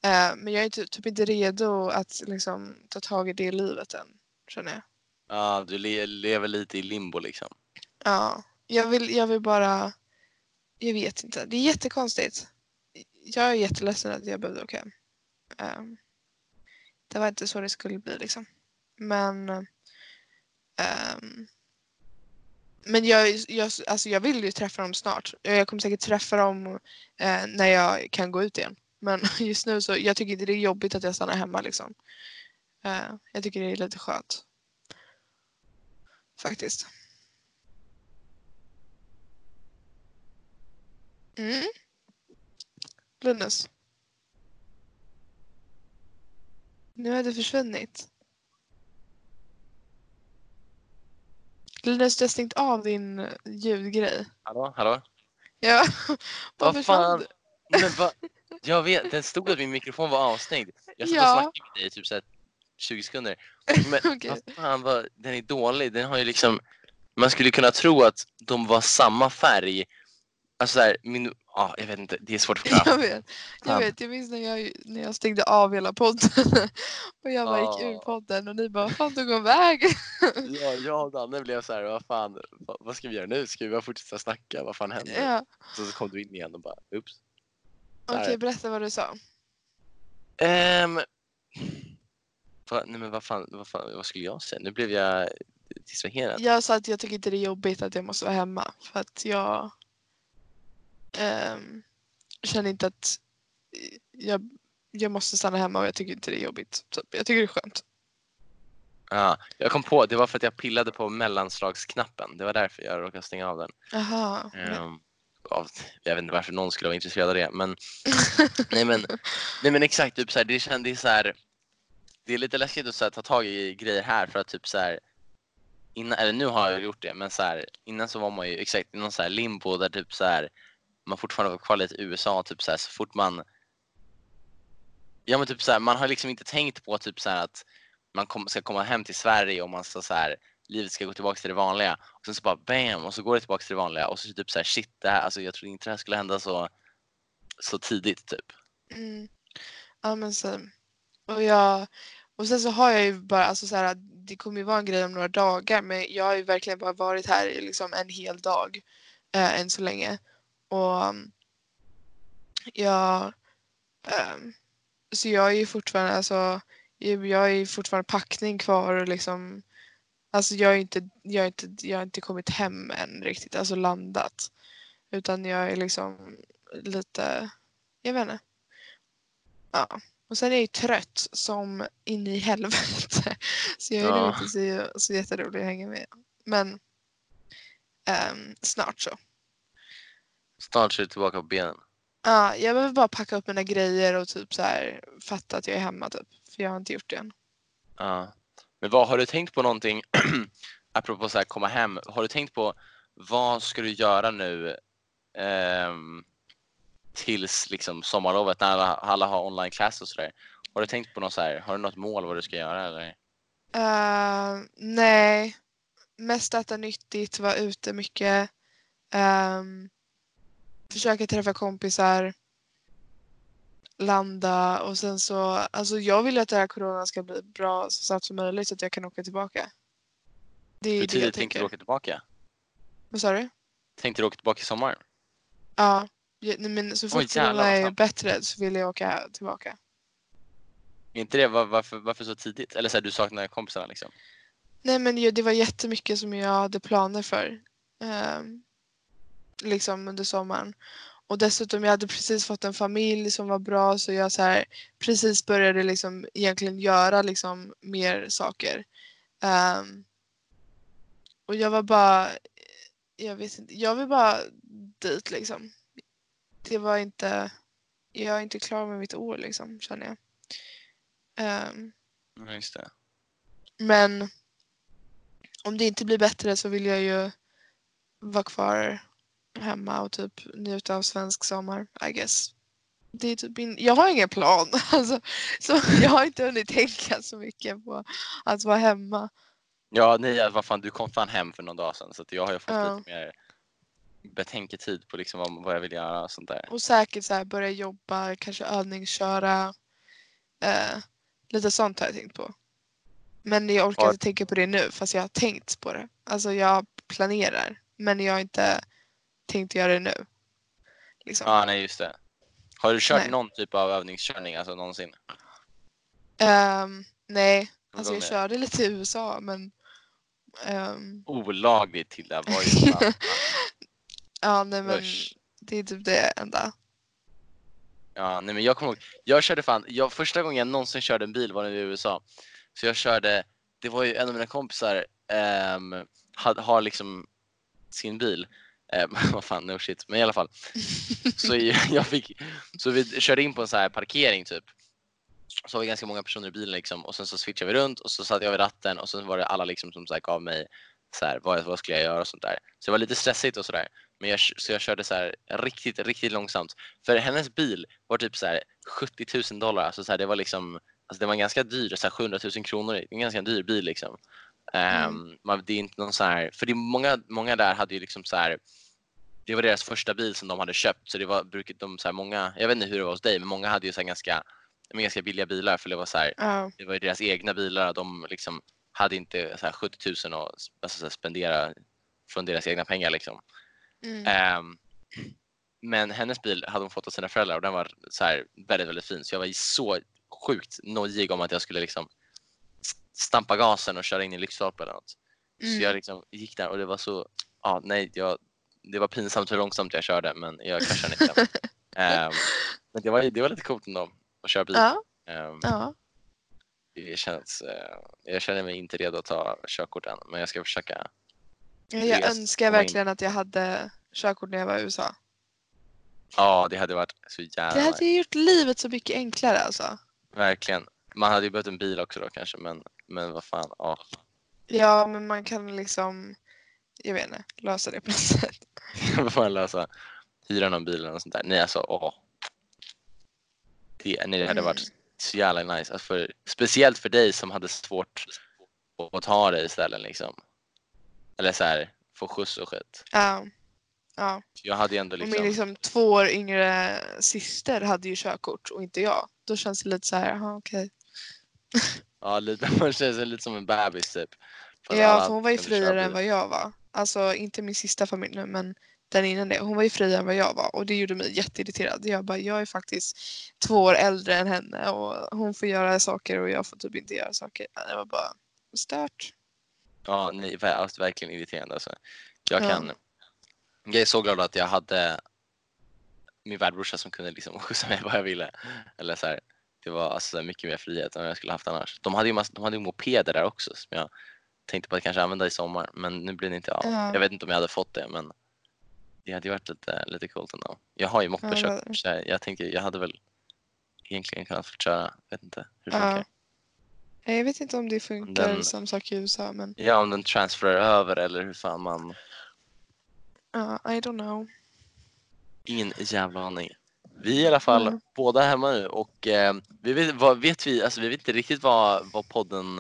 Uh, men jag är inte, typ inte redo att liksom ta tag i det livet än. Känner jag. Ja, du le lever lite i limbo liksom. Ja, jag vill, jag vill bara jag vet inte. Det är jättekonstigt. Jag är jätteledsen att jag behövde åka hem. Ehm, det var inte så det skulle bli liksom. Men ehm, men jag, jag, alltså jag vill ju träffa dem snart. Eh, jag kommer säkert träffa dem eh, när jag kan gå ut igen. Men just nu så jag tycker inte det är jobbigt att jag stannar hemma liksom. Eh, jag tycker det är lite skönt. Faktiskt. Mm. Linus. Nu har det försvunnit. Linus, du har stängt av din ljudgrej. Hallå, hallå? Ja, Vad försvann fan? Men vad? Jag vet, den stod att min mikrofon var avstängd. Jag satt och Ja. snackade med dig i typ så här 20 sekunder. Men Okej. vad fan, vad, den är dålig. Den har ju liksom... Man skulle kunna tro att de var samma färg. Alltså såhär, min... Ja, jag vet inte. Det är svårt att förklara. Jag vet. Jag vet, jag minns när jag, när jag stängde av hela podden. Och jag bara gick ur Ja. podden och ni bara, fan tog hon väg? Ja, jag och Danne blev så här, vad fan, vad, ska vi göra nu? Ska vi bara fortsätta snacka? Vad fan händer? Ja, Så, så kom du in igen och bara, oops. okej Där. berätta vad du sa. Ehm, va, nej men vad fan, vad fan, vad skulle jag säga? Nu blev jag distraherad. Jag sa att jag tycker inte det är jobbigt att jag måste vara hemma. För att jag ehm, känner inte att jag, jag måste stanna hemma och jag tycker inte det är jobbigt. Typ. Jag tycker det är skönt. Ja, jag kom på, det var för att jag pillade på mellanslagsknappen. Det var därför jag råkade stänga av den. Jaha. Ehm, av, jag vet inte varför någon skulle vara intresserad av det, men nej men, nej men exakt, typ så här, det kändes så här. Det är lite läskigt att så här, ta tag i grejer här för att typ så här, innan, eller nu har jag gjort det, men så här, innan så var man ju exakt i någon så här limbo där typ så här, man fortfarande var kvar lite i USA, typ så, här, så fort man Ja men typ så här, man har liksom inte tänkt på typ så här att man kom, ska komma hem till Sverige och man ska så här, livet ska gå tillbaka till det vanliga. Och sen så bara bam och så går det tillbaka till det vanliga och så typ så här shit det här, alltså jag trodde inte det här skulle hända så, så tidigt typ. Mm. Ja men så. Och, jag, och sen så har jag ju bara, alltså så här, det kommer ju vara en grej om några dagar men jag har ju verkligen bara varit här i liksom en hel dag eh, än så länge. Och um, jag, ehm, så jag är ju fortfarande, alltså jag är fortfarande packning kvar och liksom Alltså jag har inte, jag inte, jag har inte kommit hem än riktigt, alltså landat. Utan jag är liksom lite, jag vet inte. Ja. Och sen är jag ju trött som in i helvete. Så jag är Ja. inte så, så jätterolig att hänga med. Men ehm, snart så. Snart är du tillbaka på benen. Ja, jag behöver bara packa upp mina grejer och typ så här fatta att jag är hemma typ. För jag har inte gjort det än. Ja. Men vad, har du tänkt på någonting, apropå så här komma hem, har du tänkt på vad ska du göra nu ehm, tills liksom sommarlovet när alla, alla har online class och sådär? Har du tänkt på något så här, har du något mål vad du ska göra eller? Uh, nej. Mest äta nyttigt, vara ute mycket. Ehm, försöka träffa kompisar. Landa och sen så, alltså jag vill att det här corona ska bli bra så snabbt som möjligt så att jag kan åka tillbaka. Det är Hur det jag tidigt tänkte du tänker. åka tillbaka? Vad sa du? Tänkte du åka tillbaka i sommar? Ja, men så fort corona vad är bättre så vill jag åka tillbaka. Är inte det, var, varför, varför så tidigt? Eller så här, du saknar kompisarna liksom? Nej men det var jättemycket som jag hade planer för. ehm, liksom under sommaren. Och dessutom jag hade precis fått en familj som var bra så jag så här, precis började liksom egentligen göra liksom mer saker. Ehm, och jag var bara, jag vet inte, jag vill bara dit liksom. Det var inte, jag är inte klar med mitt år liksom känner jag. Ehm, Ja, just det. men om det inte blir bättre så vill jag ju vara kvar hemma och typ njuta av svensk sommar, I guess. Det är typ min, jag har ingen plan. Alltså, så jag har inte hunnit tänka så mycket på att vara hemma. Ja, nej, vad fan, du kom fan hem för någon dag sedan så att jag har ju fått Ja. lite mer betänketid på liksom vad, jag vill göra och sånt där. Och säkert så här börja jobba, kanske övningsköra. Eh, lite sånt har jag tänkt på. Men jag orkar Har- inte tänka på det nu fast jag har tänkt på det. Alltså jag planerar. Men jag har inte tänkt göra det nu. Liksom. Ja, nej just det. Har du kört Nej. någon typ av övningskörning alltså någonsin? Ehm, nej, alltså jag körde lite i USA men ehm, Olagligt till det var ju ja nej men Usch. det är typ det enda. Ja, nej men jag kommer ihåg. Jag körde fan, jag, första gången jag någonsin körde en bil var var i USA. Så jag körde, det var ju en av mina kompisar um, had, har liksom sin bil. Eh, vad fan, no shit. Men i alla fall. Så jag, fick, så vi körde in på en så här parkering typ. Så var vi ganska många personer i bilen liksom och sen så switchade vi runt och så satt jag vid ratten och sen var det alla liksom som så här gav mig så här, vad, vad skulle jag göra och sånt där. Så det var lite stressigt och sådär. Men jag, så jag körde så här riktigt, riktigt långsamt. För hennes bil var typ så här 70 000 dollar. Alltså så här, det var liksom, alltså det var en ganska dyr, så här 700 000 kronor. En ganska dyr bil liksom. Ehm, man, det är inte någon så här, för det är många, många där hade ju liksom så här det var deras första bil som de hade köpt så det var brukat de så här många, jag vet inte hur det var hos dig men många hade ju så här ganska, ganska billiga bilar för det var så här, Ja, det var ju deras egna bilar och de liksom hade inte så här 70 000 att alltså, spendera från deras egna pengar liksom. mm. Ehm, men hennes bil hade hon fått av sina föräldrar och den var så väldigt, väldigt fin. Så jag var ju så sjukt nojig om att jag skulle liksom stampa gasen och köra in i lyktstolpen eller något. Mm. Så jag liksom gick där och det var så, ja nej, jag, det var pinsamt hur långsamt jag körde men jag kraschade inte. Ehm, men det var, det var lite coolt ändå att köra bil. ja, Ehm, ja. det känns, eh, jag känner mig inte redo att ta körkort än men jag ska försöka. Jag jag önskar in. verkligen att jag hade körkort när jag var i USA. Ja, det hade varit så jävla Det hade gjort livet så mycket enklare alltså. Verkligen. Man hade ju behövt en bil också då kanske, men, men vad fan. Ja. Ja, men man kan liksom, jag vet inte, lösa det på något sätt. vad fan lösa? Hyra någon bil eller något sånt där. Nej, alltså åh. Det, nej, det hade Mm. varit så jävla nice. Alltså för, speciellt för dig som hade svårt att ta dig istället liksom. Eller så här, få skjuts och skit. Ja. ja. Jag hade ju ändå Och liksom, min liksom två år yngre syster hade ju körkort och inte jag. Då känns det lite så här, jaha okej. ja lite, man känner sig lite som en bebis typ. Fast Ja, för hon var ju friare än vad jag var. Alltså inte min sista familj nu men den innan det. Hon var ju friare än vad jag var och det gjorde mig jätteirriterad. Jag bara, jag är faktiskt två år äldre än henne och hon får göra saker och jag får typ inte göra saker. Det var bara stört. Ja, nej, alltså, verkligen irriterande. Alltså. Jag, Ja. kan, jag är så glad att jag hade min värdbrorsa som kunde liksom skjutsa mig vad jag ville. Eller så här, det var alltså mycket mer frihet än vad jag skulle haft annars. De hade ju, massa, de hade ju mopeder där också som jag tänkte på att kanske använda i sommar. Men nu blir det inte av. Ja. Jag vet inte om jag hade fått det men det hade ju varit lite, lite coolt ändå. Jag har ju moppekörkort Ja, så jag, jag tänkte jag hade väl egentligen kunnat få köra. Vet inte hur det Ja. funkar. Jag vet inte om det funkar Den- som sak i USA men Ja, om den transfererar över eller hur fan man ja, I don't know. Ingen jävla aning. Vi är i alla fall Mm. båda hemma nu och eh, vi vet, vad vet vi, alltså vi vet inte riktigt vad, vad podden,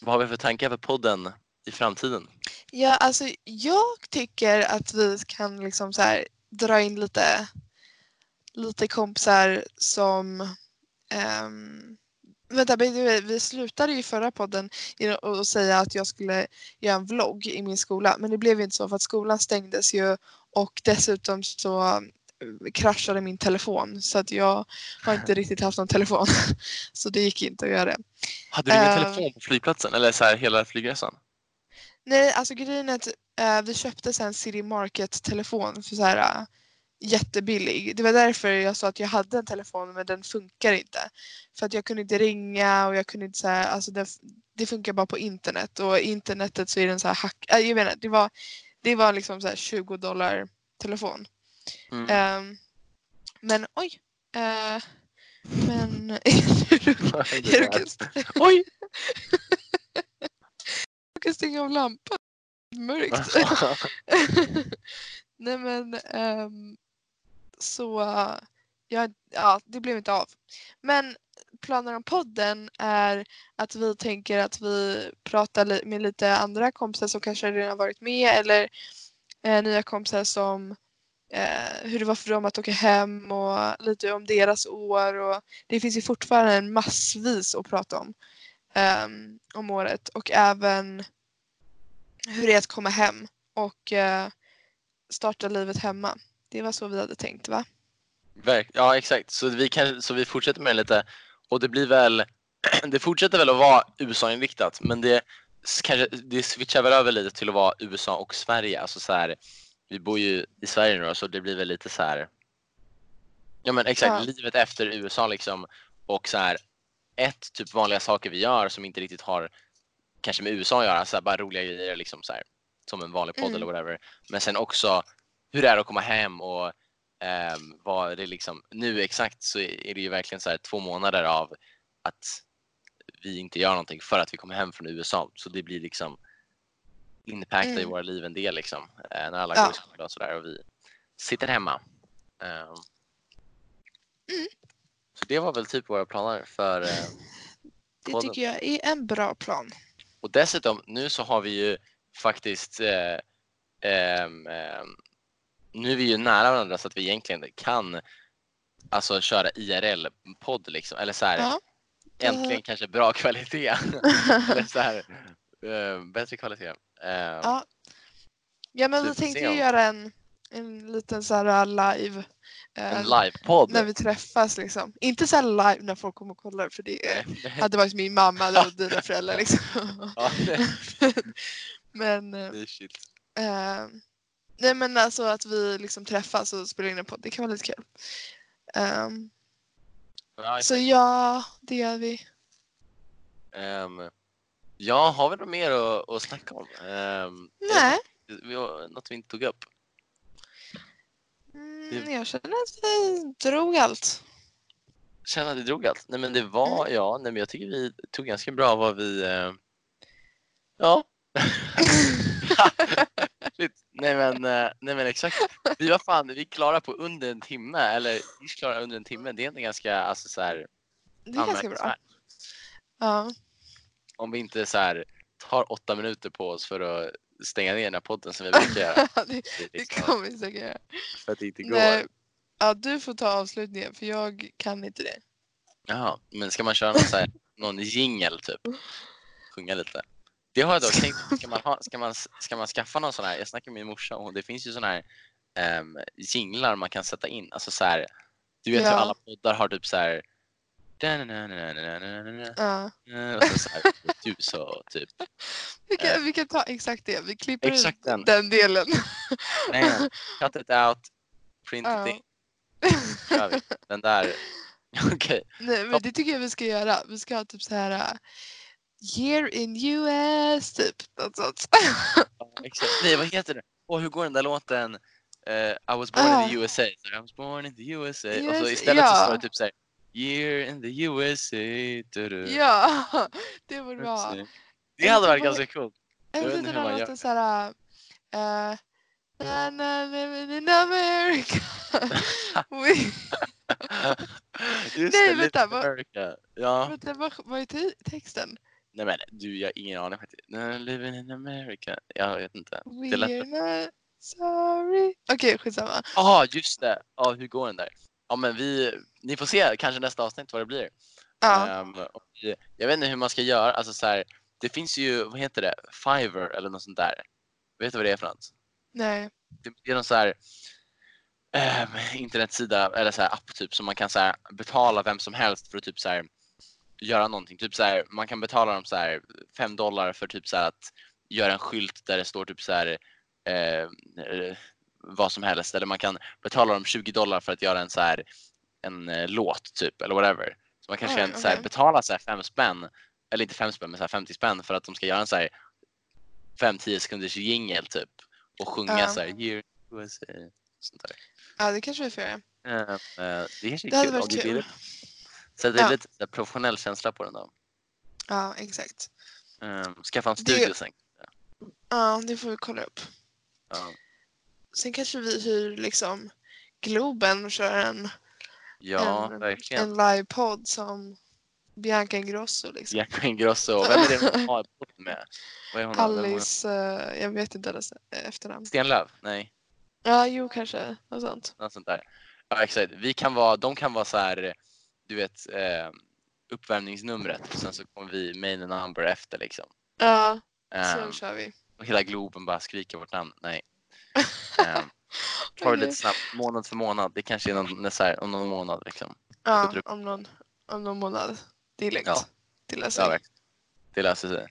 vad har vi för tankar för podden i framtiden? Ja, alltså jag tycker att vi kan liksom så här dra in lite, lite kompisar som ehm, Vänta, vi slutade ju förra podden att säga att jag skulle göra en vlogg i min skola men det blev inte så för att skolan stängdes ju och dessutom så kraschade min telefon så att jag har inte riktigt haft någon telefon så det gick inte att göra det. Hade du ingen Eh. telefon på flygplatsen eller så här hela flygresan? Nej, alltså grejen är att eh, vi köpte en City Market-telefon för så här eh, jättebillig. Det var därför jag sa att jag hade en telefon men den funkar inte. För att jag kunde inte ringa och jag kunde inte så här, alltså det, det funkar bara på internet och internetet så är den så här hack, äh, jag inte, det var, det var liksom så här 20 dollar telefon. Mm. Ehm, men oj. eh, men jag råkade Oj! råkade stänga av lampan. Mörkt. Nej men ehm, så ja, ja, det blev inte av. Men planen om podden är att vi tänker att vi pratar med lite andra kompisar som kanske redan har varit med eller eh, nya kompisar som eh, hur det var för dem att åka hem och lite om deras år och det finns ju fortfarande massvis att prata om eh, om året och även hur det är att komma hem och eh, starta livet hemma. Det var så vi hade tänkt va? Ja exakt, så vi, kan, så vi fortsätter med det lite och det blir väl, det fortsätter väl att vara USA-inriktat men det, kanske, det switchar väl över lite till att vara USA och Sverige. Alltså så här, vi bor ju i Sverige nu då, så det blir väl lite så här. Ja men exakt, Ja. livet efter USA liksom och så här ett typ vanliga saker vi gör som inte riktigt har kanske med USA att göra, så här, bara roliga grejer liksom så här, som en vanlig podd Mm. eller whatever. Men sen också hur det är att komma hem och ehm, vad det liksom, nu exakt så är det ju verkligen så här två månader av att vi inte gör någonting för att vi kommer hem från USA. Så det blir liksom inpackat i Mm. våra liv en del liksom. eh, När alla Ja. går i skola och sådär och vi sitter hemma. Ehm. Mm. Så det var väl typ våra planer för eh, Det Podden. tycker jag är en bra plan. Och dessutom, nu så har vi ju faktiskt eh, ehm, nu är vi ju nära varandra så att vi egentligen kan alltså köra IRL-podd liksom. Eller så här, Ja. äntligen kanske bra kvalitet. Eller så här, eh, bättre kvalitet. Ehm, Ja. Ja men vi tänkte ju göra en, en liten så här live. eh, En livepodd. när vi träffas liksom. Inte så här live när folk kommer och kollar för det Nej. hade varit min mamma eller dina föräldrar liksom. Ja, nej, men, eh, det är shit. eh, nej men alltså att vi liksom träffas och spelar in en podd, det kan vara lite kul. Ehm, Ja, så ja, det gör vi. ehm, ja, har vi något mer att, att snacka om? Um, Nej, Vi har något vi inte tog upp. mm, jag känner att vi drog allt. Känner att vi drog allt? Nej men det var, Mm. ja, nej men jag tycker vi tog ganska bra vad vi, eh, ja. Nej men, eh, nej men exakt. Vi var fan, vi klarade på under en timme, eller vi klarade under en timme. Det är ändå ganska, alltså så här, Det är ganska bra. Ja. Om vi inte så här tar åtta minuter på oss för att stänga ner den här podden som vi brukar göra. det, Det liksom kommer vi säkert göra. För att det inte går. Nej, ja, du får ta avslutningen för jag kan inte det. Jaha, men ska man köra någon, så här, någon jingel typ? Sjunga lite? Det har jag dock tänkt, ska man, ha, ska man, ska man skaffa någon sån här, jag snackade med min morsa och det finns ju sån här um, jinglar man kan sätta in. Alltså så här, du vet hur Ja. alla poddar har typ så här Ja. och så, så här, du sa typ. Vi, Eh. kan, vi kan ta exakt det. Vi klipper Exakt ut den. den delen. Nej, nej, cut it out, print Ja. it in, kör vi. Den där, okej. Nej men det tycker jag vi ska göra. Vi ska ha typ så här Year in US typ. Något sånt. Ja, exakt. Nej, vad heter det? Och hur går den där låten? Uh, I was born in the USA. I was born in the USA. och så istället istället så står det typ så här. Year in the USA. Du-du. ja, det var bra. Det hade varit ganska coolt. Jag vet inte hur man gör låten såhär... Uh, na, na, living in America. We, Just Nej, det, vänta, vad- America. Ja. vänta, vad, vad är te- texten? Nej men du, jag har ingen aning faktiskt. No, Living in America. Jag vet inte. Det We're lät... not sorry. Okej, skitsamma. Jaha, just det. Ja, hur går den där? Ja men vi, ni får se kanske nästa avsnitt vad det blir. Ja, vi- jag vet inte hur man ska göra. Alltså så här, det finns ju, vad heter det, Fiverr eller något sånt där. Vet du vad det är för något? nej. Det är någon så här ehm, internetsida eller så här app typ som man kan så här, betala vem som helst för att typ så här, göra någonting. Typ så här, man kan betala dem så här 5 dollar för typ så att göra en skylt där det står typ så här eh, vad som helst. Eller man kan betala dem 20 dollar för att göra en så här en eh, låt typ eller whatever. Så man kanske Oj, kan så här, betala så här 5 spänn eller inte 5 spänn men så här 50 spänn för att de ska göra en så här 5-10 sekunders jingel typ och sjunga Ja. så här Year USA. Sånt där. Ja, det kanske vi får göra. Eh, eh, det kanske är Det kul. varit det kul. det. Så det är Ja. lite så professionell känsla på den då. Ja, exakt. Um, skaffa en Det- studio sen. Ja, det får vi kolla upp. Ja. Sen kanske vi hyr liksom Globen och kör en, Ja, en, verkligen. en livepodd som Bianca Ingrosso. Liksom. Bianca Ingrosso. Vem är det hon har med? Vad är hon? Är hon? Alice, eh, jag vet inte hennes efternamn. Stenlöf? Nej, Ja, jo kanske. Något sånt. något sånt där. Ja, exakt. Vi kan vara, de kan vara så här, du vet, eh, uppvärmningsnumret och sen så kommer vi main number efter liksom. Ja, så Ehm, kör vi. och hela Globen bara skriker vårt namn. Nej. Ehm, tar det lite snabbt, månad för månad. Det kanske är någon, här, om någon månad liksom. Ja, om någon, om någon månad. Det är lugnt. Ja. Det löser Ja, sig. verkligen. Det löser sig.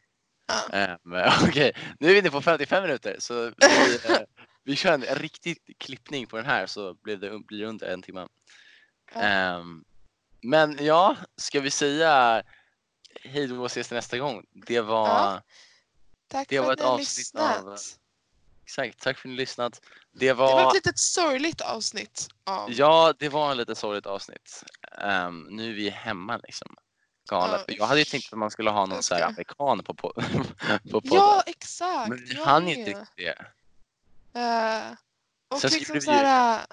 Ja. Ehm, Okej, nu är vi inne på 55 minuter så vi, eh, vi kör en riktig klippning på den här så blir det, blir under en timme. Ja. Ehm, men ja, ska vi säga hej då och ses nästa gång. Det var, Ja. Tack det för var att ett avsnitt lyssnat. av- exakt, tack för att ni har lyssnat. Det Det var var, ett litet sorgligt avsnitt. Av... ja det var en lite sorgligt avsnitt. Ehm, nu är vi hemma liksom. Galet. Ja. Jag hade ju tänkt att man skulle ha någon Jag så här ska- amerikan på, på, på podden. Ja, exakt. Men vi hann med. inte det. Eh, och Sen liksom såhär,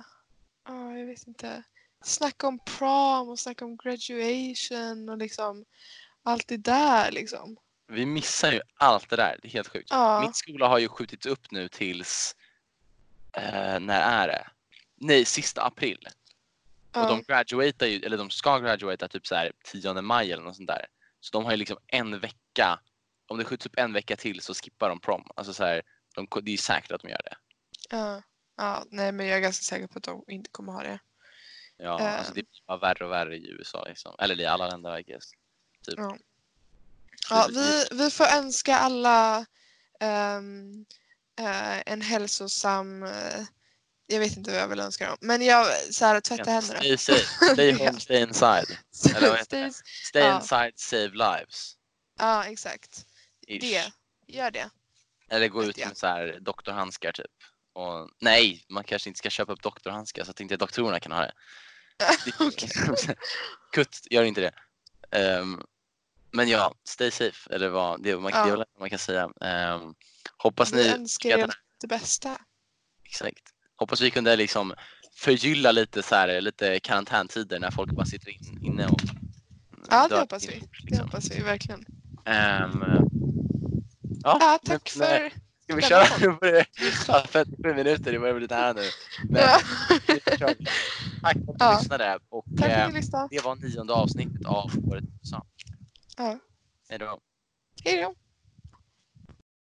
ja jag vet inte, snacka om prom och snacka om graduation och liksom allt det där liksom. Vi missar ju allt det där. Det är helt sjukt. Ja. Min skola har ju skjutits upp nu tills, eh, när är det? Nej, sista april. Och Ja. de graduatar ju, eller de ska graduata typ så här 10 maj eller något sånt där. Så de har ju liksom en vecka, om det skjuts upp en vecka till så skippar de prom. Alltså så här, de, det är ju säkert att de gör det. Ja. ja, nej men jag är ganska säker på att de inte kommer ha det. Ja, Eh. alltså det blir bara värre och värre i USA liksom. Eller i alla länder I guess. Typ. Ja. Ja, vi, vi får önska alla ehm, eh, en hälsosam, eh, jag vet inte vad jag vill önska dem, men jag så här, tvätta händerna. Stay safe, stay home, stay inside. eller vad heter Stay- Stay Ja. inside, save lives. Ja, exakt. Ish. Det, gör det. Eller gå ut med så här doktorhandskar typ. Och, nej, man kanske inte ska köpa upp doktorhandskar så att inte doktorerna kan ha det. Kutt, gör inte det. Ehm, men ja, stay safe. Eller vad, det, man, det är Ja. det man kan säga. Ehm, hoppas Vi ni önskar er det bästa. Exakt. Hoppas vi kunde liksom förgylla lite så här, lite karantäntider när folk bara sitter in, inne och Ja, det hoppas vi. inombords, Det liksom. hoppas vi verkligen. Ehm, ja, Ja, tack men, för... Ska vi köra? Nu börjar det ja, 57 minuter, det börjar bli nära nu. Men, Ja. Tack för att Ja. lyssnade och Tack för eh, ni det var nionde avsnittet av Året USA. Ja. Hej då. Hej då.